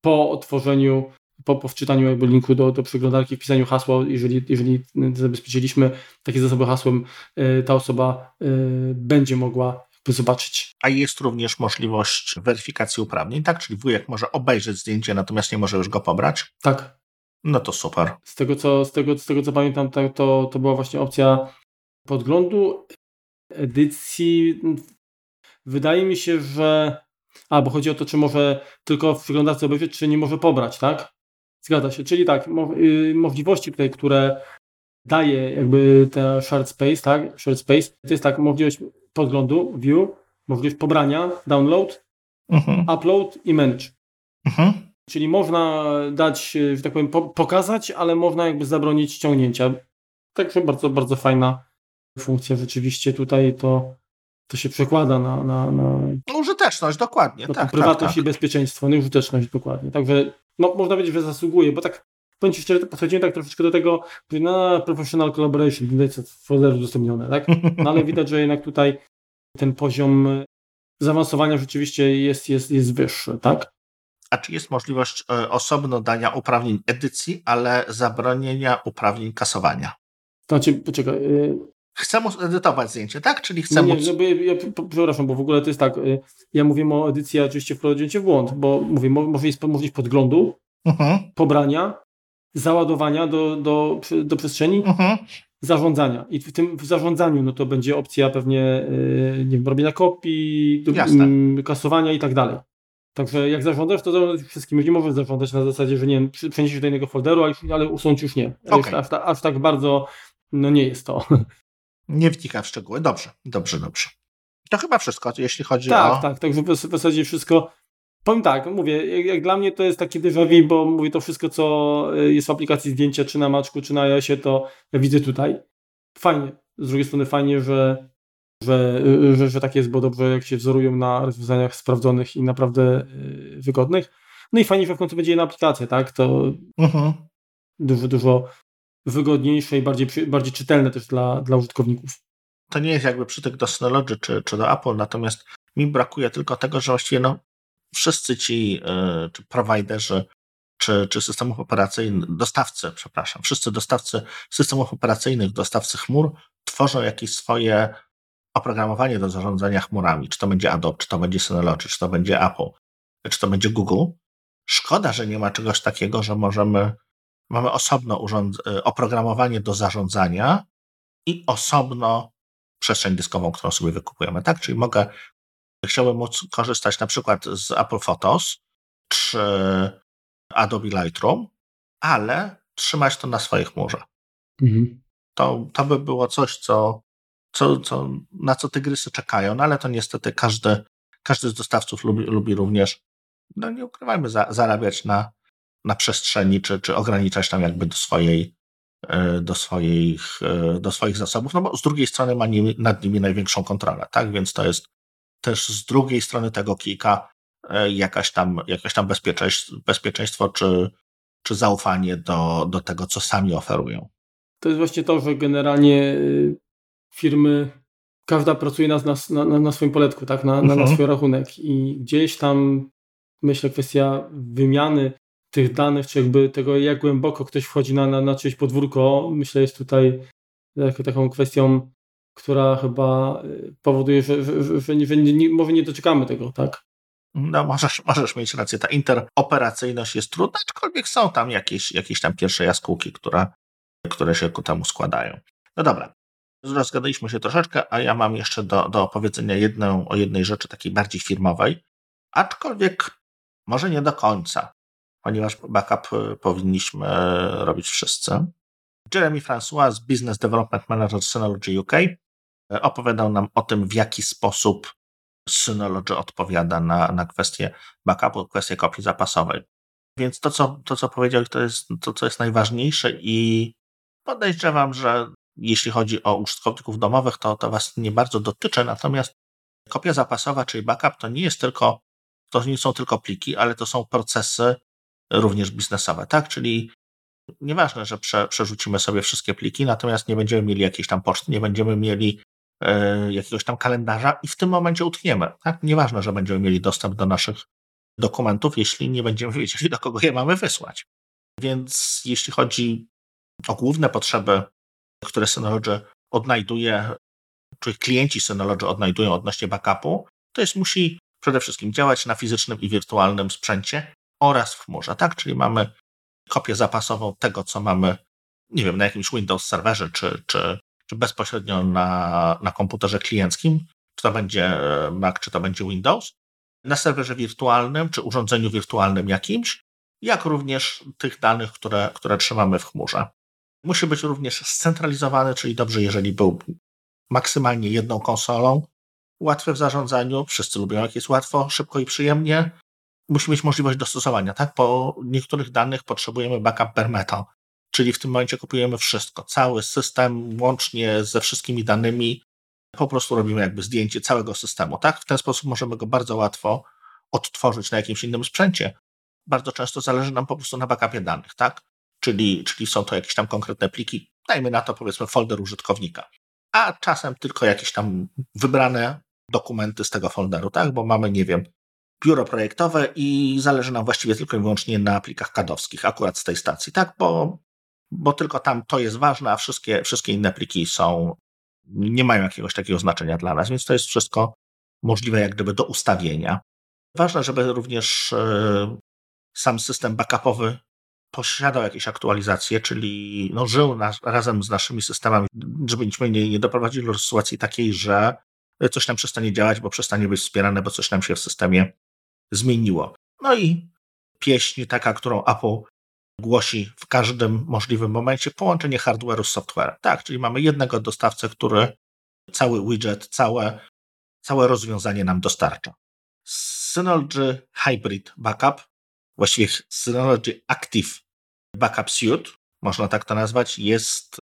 po otworzeniu, po, po wczytaniu jakby linku do, do przeglądarki, wpisaniu hasła, jeżeli, jeżeli zabezpieczyliśmy takie zasoby hasłem, y, ta osoba y, będzie mogła zobaczyć. A jest również możliwość weryfikacji uprawnień, tak? Czyli wujek może obejrzeć zdjęcie, natomiast nie może już go pobrać? Tak. No to super. Z tego co, z tego, z tego, co pamiętam, to, to była właśnie opcja podglądu edycji. Wydaje mi się, że. A, bo chodzi o to, czy może tylko w przeglądarce obejrzeć, czy nie może pobrać, tak? Zgadza się. Czyli tak, y, możliwości tutaj, które daje jakby ten shared space, tak? Shared space, to jest tak, możliwość podglądu, view, możliwość pobrania, download, mhm. upload i manage. Mhm. Czyli można dać, że tak powiem, po pokazać, ale można jakby zabronić ściągnięcia. Także bardzo, bardzo fajna funkcja rzeczywiście tutaj to, to się przekłada na, na, na no, użyteczność, dokładnie. Na tak, prywatność tak, tak. i bezpieczeństwo, no użyteczność dokładnie. Także no, można powiedzieć, że zasługuje, bo tak powiem Ci szczerze, podchodziłem tak troszeczkę do tego, na professional collaboration, widać w folderu udostępnione, tak? No ale widać, że jednak tutaj ten poziom zaawansowania rzeczywiście jest, jest, jest wyższy, tak? A czy jest możliwość e, osobno dania uprawnień edycji, ale zabronienia uprawnień kasowania? Znaczy, poczekaj. Y, chcę edytować zdjęcie, tak? Czyli chcę nie, móc... Nie, ja, przepraszam, bo w ogóle to jest tak, y, ja mówię o edycji, a oczywiście wprowadziłem cię w błąd, bo mówię, może jest możliwość podglądu, mhm. pobrania, załadowania do, do, do przestrzeni, mhm. zarządzania. I w tym w zarządzaniu no to będzie opcja pewnie yy, nie wiem, robienia kopii, yy, kasowania i tak dalej. Także jak zarządzasz, to wszystkim. Nie możesz zarządzać na zasadzie, że nie wiem, przeniesiesz do innego folderu, ale usunąć już nie. Okay. Aż, aż, aż, tak bardzo no nie jest to. Nie wnika w szczegóły. Dobrze, dobrze, dobrze. To chyba wszystko, jeśli chodzi tak, o... Tak, tak. Także w zasadzie wszystko Powiem tak, mówię, jak, jak, dla mnie to jest takie déjà vu, bo mówię to wszystko, co y, jest w aplikacji zdjęcia, czy na Maczku, czy na iOSie, to ja widzę tutaj. Fajnie. Z drugiej strony fajnie, że, że, y, że, że tak jest, bo dobrze jak się wzorują na rozwiązaniach sprawdzonych i naprawdę y, wygodnych. No i fajnie, że w końcu będzie jedna aplikacja, tak? To mhm. dużo, dużo wygodniejsze i bardziej, bardziej czytelne też dla, dla użytkowników. To nie jest jakby przytyk do Synology czy, czy do Apple, natomiast mi brakuje tylko tego, że właściwie no, wszyscy ci e, czy prowajderzy, czy, czy systemów operacyjnych, dostawcy, przepraszam, wszyscy dostawcy systemów operacyjnych, dostawcy chmur tworzą jakieś swoje oprogramowanie do zarządzania chmurami, czy to będzie Adobe, czy to będzie Synology, czy to będzie Apple, czy to będzie Google. Szkoda, że nie ma czegoś takiego, że możemy, mamy osobno e, oprogramowanie do zarządzania i osobno przestrzeń dyskową, którą sobie wykupujemy, tak? Czyli mogę chciałbym móc korzystać na przykład z Apple Photos czy Adobe Lightroom, ale trzymać to na swojej chmurze. Mhm. To, to by było coś, co, co, co, na co tygrysy czekają, no ale to niestety każdy, każdy z dostawców lubi, lubi również, no nie ukrywajmy, za, zarabiać na, na przestrzeni, czy, czy ograniczać tam jakby do swojej, e, do swoich, e, do swoich zasobów, no bo z drugiej strony ma nimi, nad nimi największą kontrolę, tak? Więc to jest też z drugiej strony tego kilka e, jakaś tam, jakaś tam bezpieczeństwo, bezpieczeństwo czy, czy zaufanie do, do tego, co sami oferują. to jest właśnie to, że generalnie y, firmy, każda pracuje na, na, na, na swoim poletku, tak? na, na, na mhm. swój rachunek i gdzieś tam myślę kwestia wymiany tych danych, czy jakby tego, jak głęboko ktoś wchodzi na, na, na czyjeś podwórko, myślę jest tutaj taką kwestią, która chyba y, powoduje, że, że, że, że, nie, może nie doczekamy tego, tak? No, możesz, możesz mieć rację. Ta interoperacyjność jest trudna, aczkolwiek są tam jakieś, jakieś tam pierwsze jaskółki, które, które się ku temu składają. No dobra. Rozgadaliśmy się troszeczkę, a ja mam jeszcze do, do opowiedzenia jedną, o jednej rzeczy takiej bardziej firmowej, aczkolwiek może nie do końca, ponieważ backup y, powinniśmy robić wszyscy. Jeremy François, Business Development Manager Synology UK, opowiadał nam o tym, w jaki sposób Synology odpowiada na, na kwestię backupu, kwestię kopii zapasowej. Więc to co, to, co powiedział, to jest to, co jest najważniejsze i podejrzewam, że jeśli chodzi o użytkowników domowych, to to Was nie bardzo dotyczy, natomiast kopia zapasowa, czyli backup, to nie jest tylko, to nie są tylko pliki, ale to są procesy również biznesowe, tak? Czyli nieważne, że prze, przerzucimy sobie wszystkie pliki, natomiast nie będziemy mieli jakiejś tam poczty, nie będziemy mieli e, jakiegoś tam kalendarza i w tym momencie utkniemy. Tak? Nieważne, że będziemy mieli dostęp do naszych dokumentów, jeśli nie będziemy wiedzieli, do kogo je mamy wysłać. Więc jeśli chodzi o główne potrzeby, które Synology odnajduje, czy klienci Synology odnajdują odnośnie backupu, to jest musi przede wszystkim działać na fizycznym i wirtualnym sprzęcie oraz w chmurze, tak? Czyli mamy kopię zapasową tego, co mamy, nie wiem, na jakimś Windows serwerze, czy, czy, czy bezpośrednio na, na komputerze klienckim, czy to będzie e, Mac, czy to będzie Windows, na serwerze wirtualnym, czy urządzeniu wirtualnym jakimś, jak również tych danych, które, które trzymamy w chmurze. Musi być również scentralizowany, czyli dobrze, jeżeli był maksymalnie jedną konsolą, łatwy w zarządzaniu, wszyscy lubią jak jest łatwo, szybko i przyjemnie, musi mieć możliwość dostosowania, tak? Po niektórych danych potrzebujemy backup per metal, czyli w tym momencie kupujemy wszystko, cały system, łącznie ze wszystkimi danymi, po prostu robimy jakby zdjęcie całego systemu, tak? W ten sposób możemy go bardzo łatwo odtworzyć na jakimś innym sprzęcie. Bardzo często zależy nam po prostu na backupie danych, tak? Czyli, czyli są to jakieś tam konkretne pliki, dajmy na to powiedzmy folder użytkownika, a czasem tylko jakieś tam wybrane dokumenty z tego folderu, tak? Bo mamy, nie wiem, biuro projektowe i zależy nam właściwie tylko i wyłącznie na plikach kadowskich, akurat z tej stacji, tak? Bo, bo tylko tam to jest ważne, a wszystkie, wszystkie inne pliki są, nie mają jakiegoś takiego znaczenia dla nas, więc to jest wszystko możliwe jak gdyby do ustawienia. Ważne, żeby również e, sam system backupowy posiadał jakieś aktualizacje, czyli no, żył nas, razem z naszymi systemami, żebyśmy nie, nie doprowadzili do sytuacji takiej, że coś nam przestanie działać, bo przestanie być wspierane, bo coś nam się w systemie zmieniło. No i pieśń taka, którą Apple głosi w każdym możliwym momencie, połączenie hardware'u z softwarem. Tak, czyli mamy jednego dostawcę, który cały widget, całe, całe rozwiązanie nam dostarcza. Synology Hybrid Backup, właściwie Synology Active Backup Suite, można tak to nazwać, jest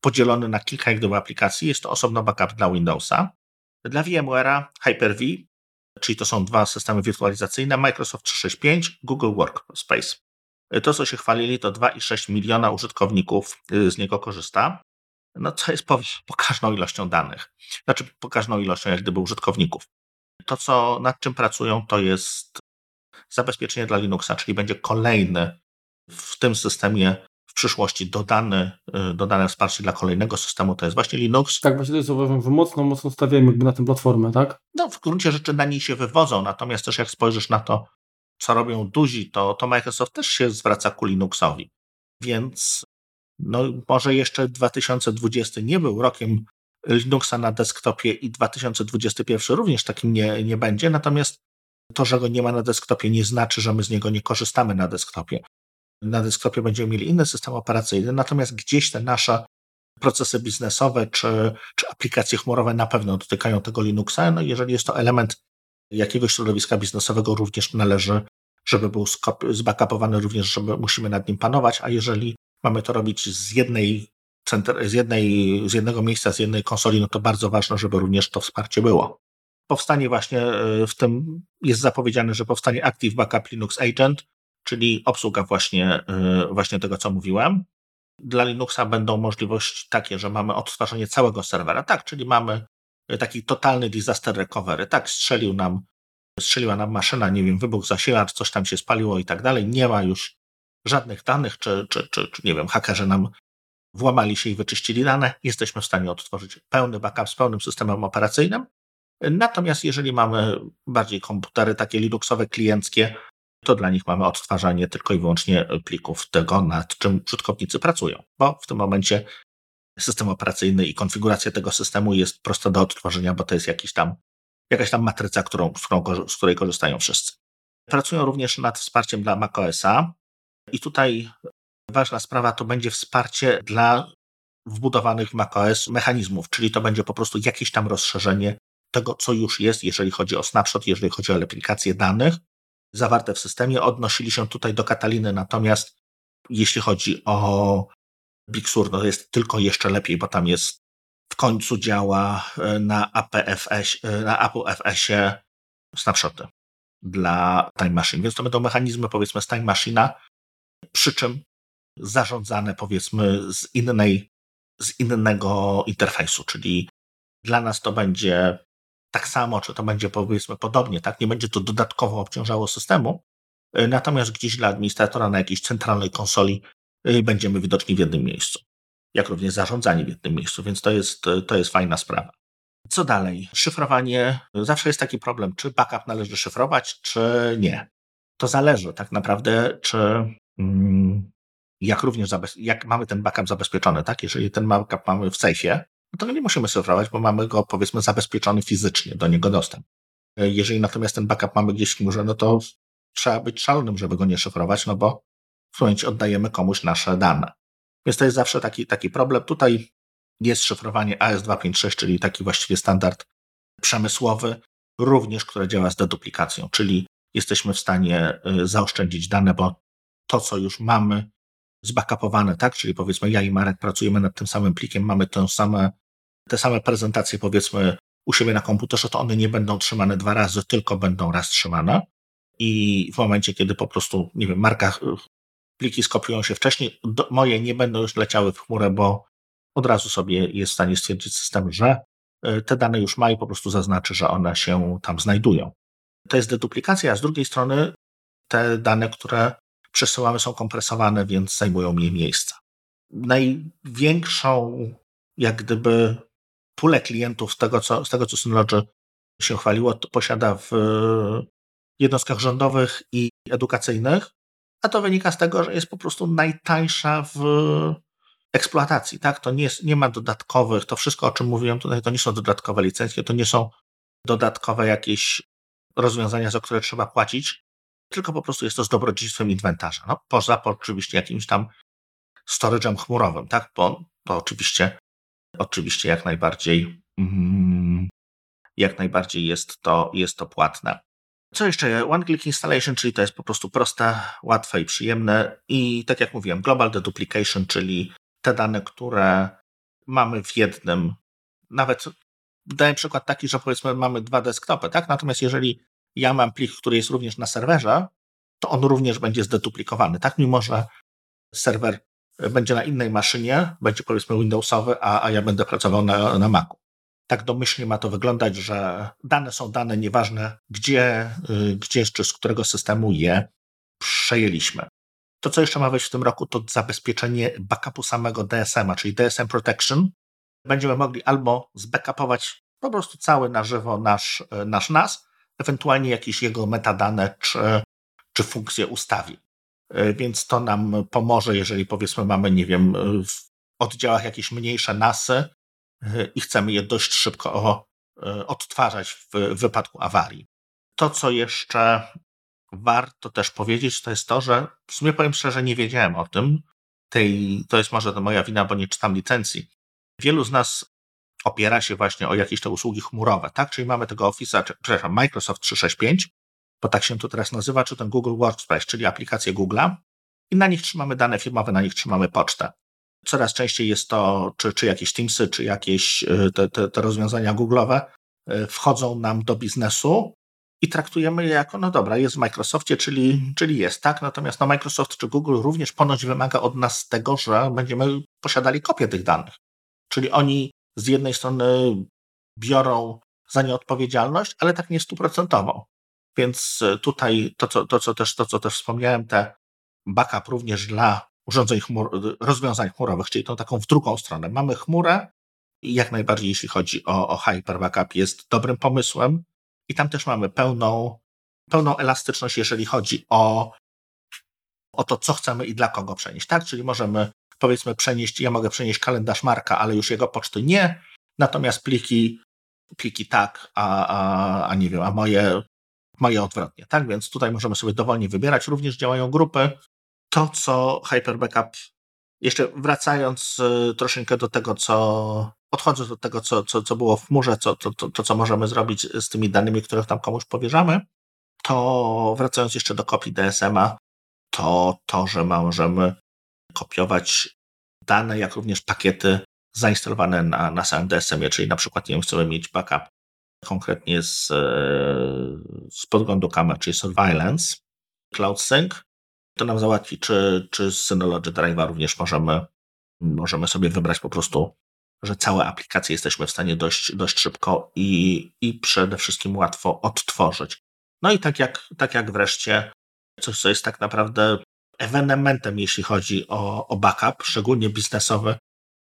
podzielony na kilka jak aplikacji. Jest to osobno backup dla Windowsa. Dla VMware'a Hyper-V czyli to są dwa systemy wirtualizacyjne, Microsoft 365, Google Workspace. To, co się chwalili, to 2,6 miliona użytkowników y, z niego korzysta. No, co jest po, [laughs] pokaźną ilością danych. Znaczy, pokaźną ilością, jak gdyby, użytkowników. To, co, nad czym pracują, to jest zabezpieczenie dla Linuxa, czyli będzie kolejny w tym systemie przyszłości dodane, y, dodane wsparcie dla kolejnego systemu, to jest właśnie Linux. Tak, właśnie to jest uważam, że mocno, mocno stawiamy jakby na tę platformę, tak? No, w gruncie rzeczy na niej się wywodzą, natomiast też jak spojrzysz na to, co robią duzi, to, to Microsoft też się zwraca ku Linuxowi. Więc no, może jeszcze 2020 nie był rokiem Linuxa na desktopie i 2021 również takim nie, nie będzie, natomiast to, że go nie ma na desktopie nie znaczy, że my z niego nie korzystamy na desktopie na desktopie będziemy mieli inny system operacyjny, natomiast gdzieś te nasze procesy biznesowe czy, czy aplikacje chmurowe na pewno dotykają tego Linuxa. No jeżeli jest to element jakiegoś środowiska biznesowego, również należy, żeby był zbackupowany, również, żeby musimy nad nim panować, a jeżeli mamy to robić z jednej z, jednej, z jednego miejsca, z jednej konsoli, no to bardzo ważne, żeby również to wsparcie było. Powstanie właśnie e, w tym, jest zapowiedziane, że powstanie Active Backup Linux Agent, czyli obsługa właśnie, y, właśnie tego, co mówiłem. dla Linuxa będą możliwości takie, że mamy odtwarzanie całego serwera, tak, czyli mamy taki totalny disaster recovery, tak, strzelił nam, strzeliła nam maszyna, nie wiem, wybuch zasilacz, coś tam się spaliło i tak dalej, nie ma już żadnych danych, czy, czy, czy, czy nie wiem, hakerzy nam włamali się i wyczyścili dane, jesteśmy w stanie odtworzyć pełny backup z pełnym systemem operacyjnym. Natomiast jeżeli mamy bardziej komputery takie Linuxowe, klienckie, to dla nich mamy odtwarzanie tylko i wyłącznie plików tego, nad czym użytkownicy pracują, bo w tym momencie system operacyjny i konfiguracja tego systemu jest prosta do odtworzenia, bo to jest jakiś tam, jakaś tam matryca, którą, z, którą, z której korzystają wszyscy. Pracują również nad wsparciem dla macOSa i tutaj ważna sprawa to będzie wsparcie dla wbudowanych w macOS mechanizmów, czyli to będzie po prostu jakieś tam rozszerzenie tego, co już jest, jeżeli chodzi o snapshot, jeżeli chodzi o replikację danych zawarte w systemie. Odnosili się tutaj do Kataliny, natomiast jeśli chodzi o Big Sur, no jest tylko jeszcze lepiej, bo tam jest w końcu działa e, na APFS, e, na APFS-ie snapshoty dla Time Machine. Więc to będą mechanizmy, powiedzmy, z Time Machine'a, przy czym zarządzane, powiedzmy, z innej, z innego interfejsu, czyli dla nas to będzie tak samo, czy to będzie powiedzmy podobnie, tak? Nie będzie to dodatkowo obciążało systemu, e, natomiast gdzieś dla administratora na jakiejś centralnej konsoli e, będziemy widoczni w jednym miejscu, jak również zarządzani w jednym miejscu, więc to jest, to jest fajna sprawa. Co dalej? Szyfrowanie. Zawsze jest taki problem, czy backup należy szyfrować, czy nie. To zależy tak naprawdę, czy mm, jak również jak mamy ten backup zabezpieczony, tak? Jeżeli ten backup mamy w sejfie, no to nie musimy szyfrować, bo mamy go powiedzmy zabezpieczony fizycznie, do niego dostęp. E, jeżeli natomiast ten backup mamy gdzieś w chmurze, no to trzeba być szalonym, żeby go nie szyfrować, no bo w momencie oddajemy komuś nasze dane. Więc to jest zawsze taki, taki problem. Tutaj jest szyfrowanie AS256, czyli taki właściwie standard przemysłowy, również, które działa z deduplikacją, czyli jesteśmy w stanie e, zaoszczędzić dane, bo to, co już mamy, zbackupowane, tak? Czyli powiedzmy ja i Marek pracujemy nad tym samym plikiem, mamy tę same, te same prezentacje powiedzmy u siebie na komputerze, to one nie będą trzymane dwa razy, tylko będą raz trzymane. I w momencie, kiedy po prostu, nie wiem, Marka pliki skopiują się wcześniej, do, moje nie będą już leciały w chmurę, bo od razu sobie jest w stanie stwierdzić system, że e, te dane już ma i po prostu zaznaczy, że one się tam znajdują. To jest deduplikacja, a z drugiej strony te dane, które przesyłamy, są kompresowane, więc zajmują mniej miejsca. Największą, jak gdyby, pulę klientów z tego, co, z tego, co Synology się chwaliło, posiada w jednostkach rządowych i edukacyjnych, a to wynika z tego, że jest po prostu najtańsza w eksploatacji. Tak? To nie, jest, nie ma dodatkowych, to wszystko, o czym mówiłem tutaj, to nie są dodatkowe licencje, to nie są dodatkowe jakieś rozwiązania, za które trzeba płacić tylko po prostu jest to z dobrodziejstwem inwentarza. No, poza oczywiście jakimś tam storage'em chmurowym, tak? Bo to oczywiście, oczywiście jak najbardziej, mm, jak najbardziej jest to, jest to płatne. Co jeszcze? One Click Installation, czyli to jest po prostu proste, łatwe i przyjemne. I tak jak mówiłem, Global Deduplication, czyli te dane, które mamy w jednym, nawet daję przykład taki, że powiedzmy mamy dwa desktopy, tak? Natomiast jeżeli ja mam plik, który jest również na serwerze, to on również będzie zdeduplikowany, tak? Mimo, że serwer będzie na innej maszynie, będzie powiedzmy Windowsowy, a, a ja będę pracował na, na Macu. Tak domyślnie ma to wyglądać, że dane są dane, nieważne gdzie, y, gdzie czy z którego systemu je przejęliśmy. To, co jeszcze ma wejść w tym roku, to zabezpieczenie backupu samego DSM-a, czyli DSM Protection. Będziemy mogli albo zbackupować po prostu cały na żywo nasz, nasz NAS, ewentualnie jakieś jego metadane czy, czy funkcje ustawi. E, więc to nam pomoże, jeżeli powiedzmy mamy, nie wiem, w oddziałach jakieś mniejsze nasy e, i chcemy je dość szybko e, odtwarzać w wypadku awarii. To, co jeszcze warto też powiedzieć, to jest to, że w sumie powiem szczerze, nie wiedziałem o tym. Tej, to jest może to moja wina, bo nie czytam licencji. Wielu z nas opiera się właśnie o jakieś te usługi chmurowe, tak? Czyli mamy tego Office'a, przepraszam, Microsoft 365, bo tak się to teraz nazywa, czy ten Google Workspace, czyli aplikacje Google'a i na nich trzymamy dane firmowe, na nich trzymamy pocztę. Coraz częściej jest to, czy, czy jakieś Teamsy, czy jakieś y, te, te, te rozwiązania Google'owe y, wchodzą nam do biznesu i traktujemy je jako, no dobra, jest w Microsoftie, czyli, czyli jest, tak? Natomiast no, Microsoft czy Google również ponoć wymaga od nas tego, że będziemy posiadali kopię tych danych. Czyli oni z jednej strony biorą za nie odpowiedzialność, ale tak nie stuprocentową. Więc e, tutaj to co, to, co też, to, co też wspomniałem, te backup również dla urządzeń chmur, rozwiązań chmurowych, czyli tą taką w drugą stronę. Mamy chmurę i jak najbardziej, jeśli chodzi o, o Hyper Backup, jest dobrym pomysłem i tam też mamy pełną, pełną elastyczność, jeżeli chodzi o, o to, co chcemy i dla kogo przenieść. Tak, czyli możemy powiedzmy przenieść, ja mogę przenieść kalendarz Marka, ale już jego poczty nie, natomiast pliki, pliki tak, a, a, a nie wiem, a moje, moje odwrotnie. Tak, więc tutaj możemy sobie dowolnie wybierać. Również działają grupy. To, co Hyper Backup, jeszcze wracając y, troszeczkę do tego, co odchodząc od tego, co, co, co było w chmurze, co, to, to, to, co możemy zrobić z tymi danymi, które tam komuś powierzamy, to wracając jeszcze do kopii DSM-a, to to, że możemy kopiować dane, jak również pakiety zainstalowane na, na samym DSM-ie, czyli na przykład nie wiem, chcemy mieć backup konkretnie z, e, z podglądu kamer, czyli surveillance, Cloud Sync, to nam załatwi, czy, czy z Synology Drive'a również możemy, możemy sobie wybrać po prostu, że całe aplikacje jesteśmy w stanie dość, dość szybko i, i przede wszystkim łatwo odtworzyć. No i tak jak, tak jak wreszcie coś, co jest tak naprawdę ewenementem, jeśli chodzi o, o backup, szczególnie biznesowy,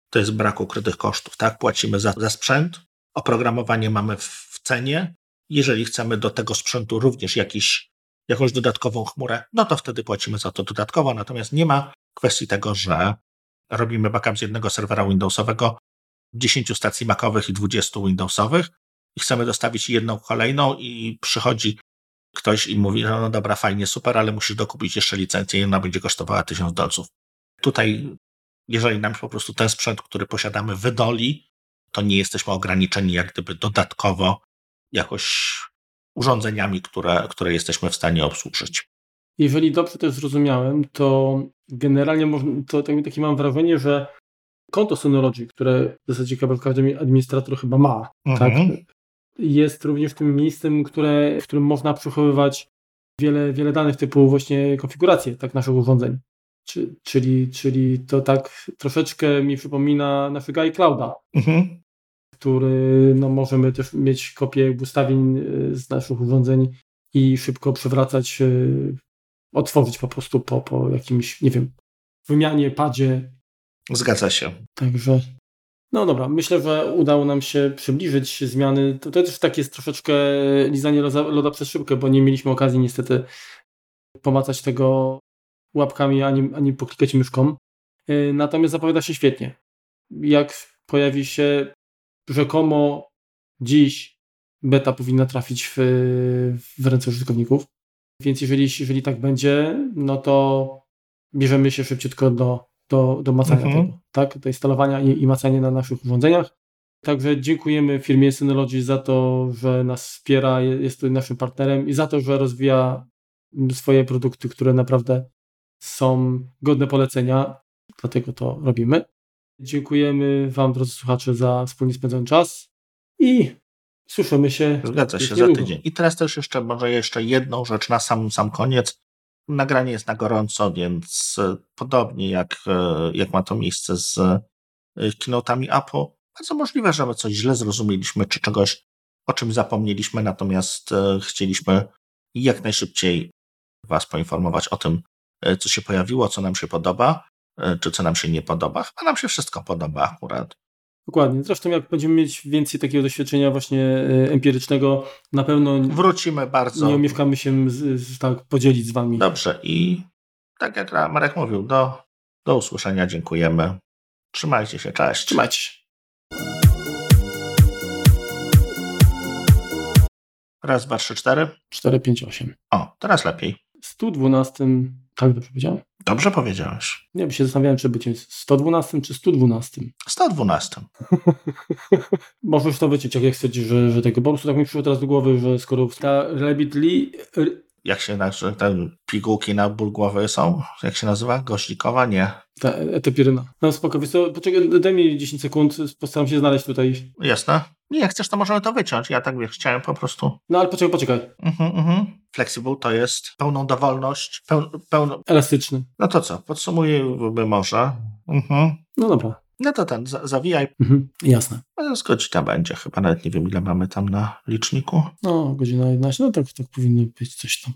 to jest brak ukrytych kosztów. Tak, płacimy za, za sprzęt, oprogramowanie mamy w, cenie. Jeżeli chcemy do tego sprzętu również jakiś, jakąś dodatkową chmurę, no to wtedy płacimy za to dodatkowo. Natomiast nie ma kwestii tego, że robimy backup z jednego serwera Windowsowego, 10 stacji Macowych i 20 Windowsowych i chcemy dostawić jedną kolejną i przychodzi ktoś i mówi, no, no dobra, fajnie, super, ale musisz dokupić jeszcze licencję i ona będzie kosztowała 1000 dolców. Tutaj, jeżeli nam po prostu ten sprzęt, który posiadamy, wydoli, to nie jesteśmy ograniczeni jak gdyby dodatkowo jakoś urządzeniami, które, które jesteśmy w stanie obsłużyć. Jeżeli dobrze to zrozumiałem, to generalnie to tak, takie mam wrażenie, że konto Synology, które w zasadzie każdy administrator chyba ma, tak? mhm. tak? Jest również tym miejscem, które, w którym można przechowywać wiele, wiele danych typu właśnie konfigurację tak naszych urządzeń. Czy, czyli, czyli to tak troszeczkę mi przypomina naszego iClouda, mhm. który no, możemy też mieć kopię ustawień e, z naszych urządzeń i szybko przewracać, e, otworzyć po prostu po, po jakimś, nie wiem, wymianie, padzie. Zgadza się. Także no dobra, myślę, że udało nam się przybliżyć zmiany. To, też tak jest troszeczkę lizanie loda przez szybkę, bo nie mieliśmy okazji niestety pomacać tego łapkami ani, ani poklikać myszką. Y, natomiast zapowiada się świetnie. Jak pojawi się rzekomo dziś beta powinna trafić w, w ręce użytkowników. Więc jeżeli, jeżeli tak będzie, no to bierzemy się szybciutko do do, do macania mhm. tego, tak? Do instalowania i, i macania na naszych urządzeniach. Także dziękujemy firmie Synology za to, że nas wspiera, jest tu naszym partnerem i za to, że rozwija swoje produkty, które naprawdę są godne polecenia. Dlatego to robimy. Dziękujemy Wam, drodzy słuchacze, za wspólnie spędzony czas i słyszymy się. Zgadza się, za tydzień. I teraz też jeszcze może jeszcze jedną rzecz na sam, sam koniec. Nagranie jest na gorąco, więc e, podobnie jak, e, jak ma to miejsce z e, kinotami Apple, bardzo możliwe, że my coś źle zrozumieliśmy, czy czegoś, o czym zapomnieliśmy, natomiast chcieliśmy jak najszybciej Was poinformować o tym, co się pojawiło, co nam się podoba, czy co nam się nie podoba. A nam się wszystko podoba akurat. Dokładnie. Zresztą jak będziemy mieć więcej takiego doświadczenia właśnie e, empirycznego, na pewno wrócimy bardzo. Nie omieszkamy się z, z, tak podzielić z wami. Dobrze i tak jak Marek mówił, do, do usłyszenia, dziękujemy. Trzymajcie się, cześć. Trzymajcie się. Raz, dwa, trzy, cztery. Cztery, pięć, osiem. O, teraz lepiej. 112 tak dobrze powiedziałem? Dobrze powiedziałeś. Nie, bo się zastanawiałem, czy być 112 czy 112. 112. [laughs] Możesz to wyciąć, jak, jak chcecie, że, że tego. Prostu tak mi przyszło teraz do głowy, że skoro ta Rabbit Jak się nazywa, te pigułki na ból głowy są? Jak się nazywa? Goździkowa? Nie. Ta etepiryna. No spoko, wiesz co, poczekaj, daj mi 10 sekund, postaram się znaleźć tutaj. Jasne. Nie, jak chcesz, to możemy to wyciąć. Ja tak wiesz, chciałem po prostu. No ale poczekaj, poczekaj. Mhm, mhm. Flexible to jest pełną dowolność, peł, pełną... Elastyczny. No to co, podsumujmy może. Mhm. No dobra. No to ten, za, zawijaj. Mhm. Jasne. Z godzina będzie, chyba nawet nie wiem ile mamy tam na liczniku. No, godzina 11, no tak, tak powinno być coś tam.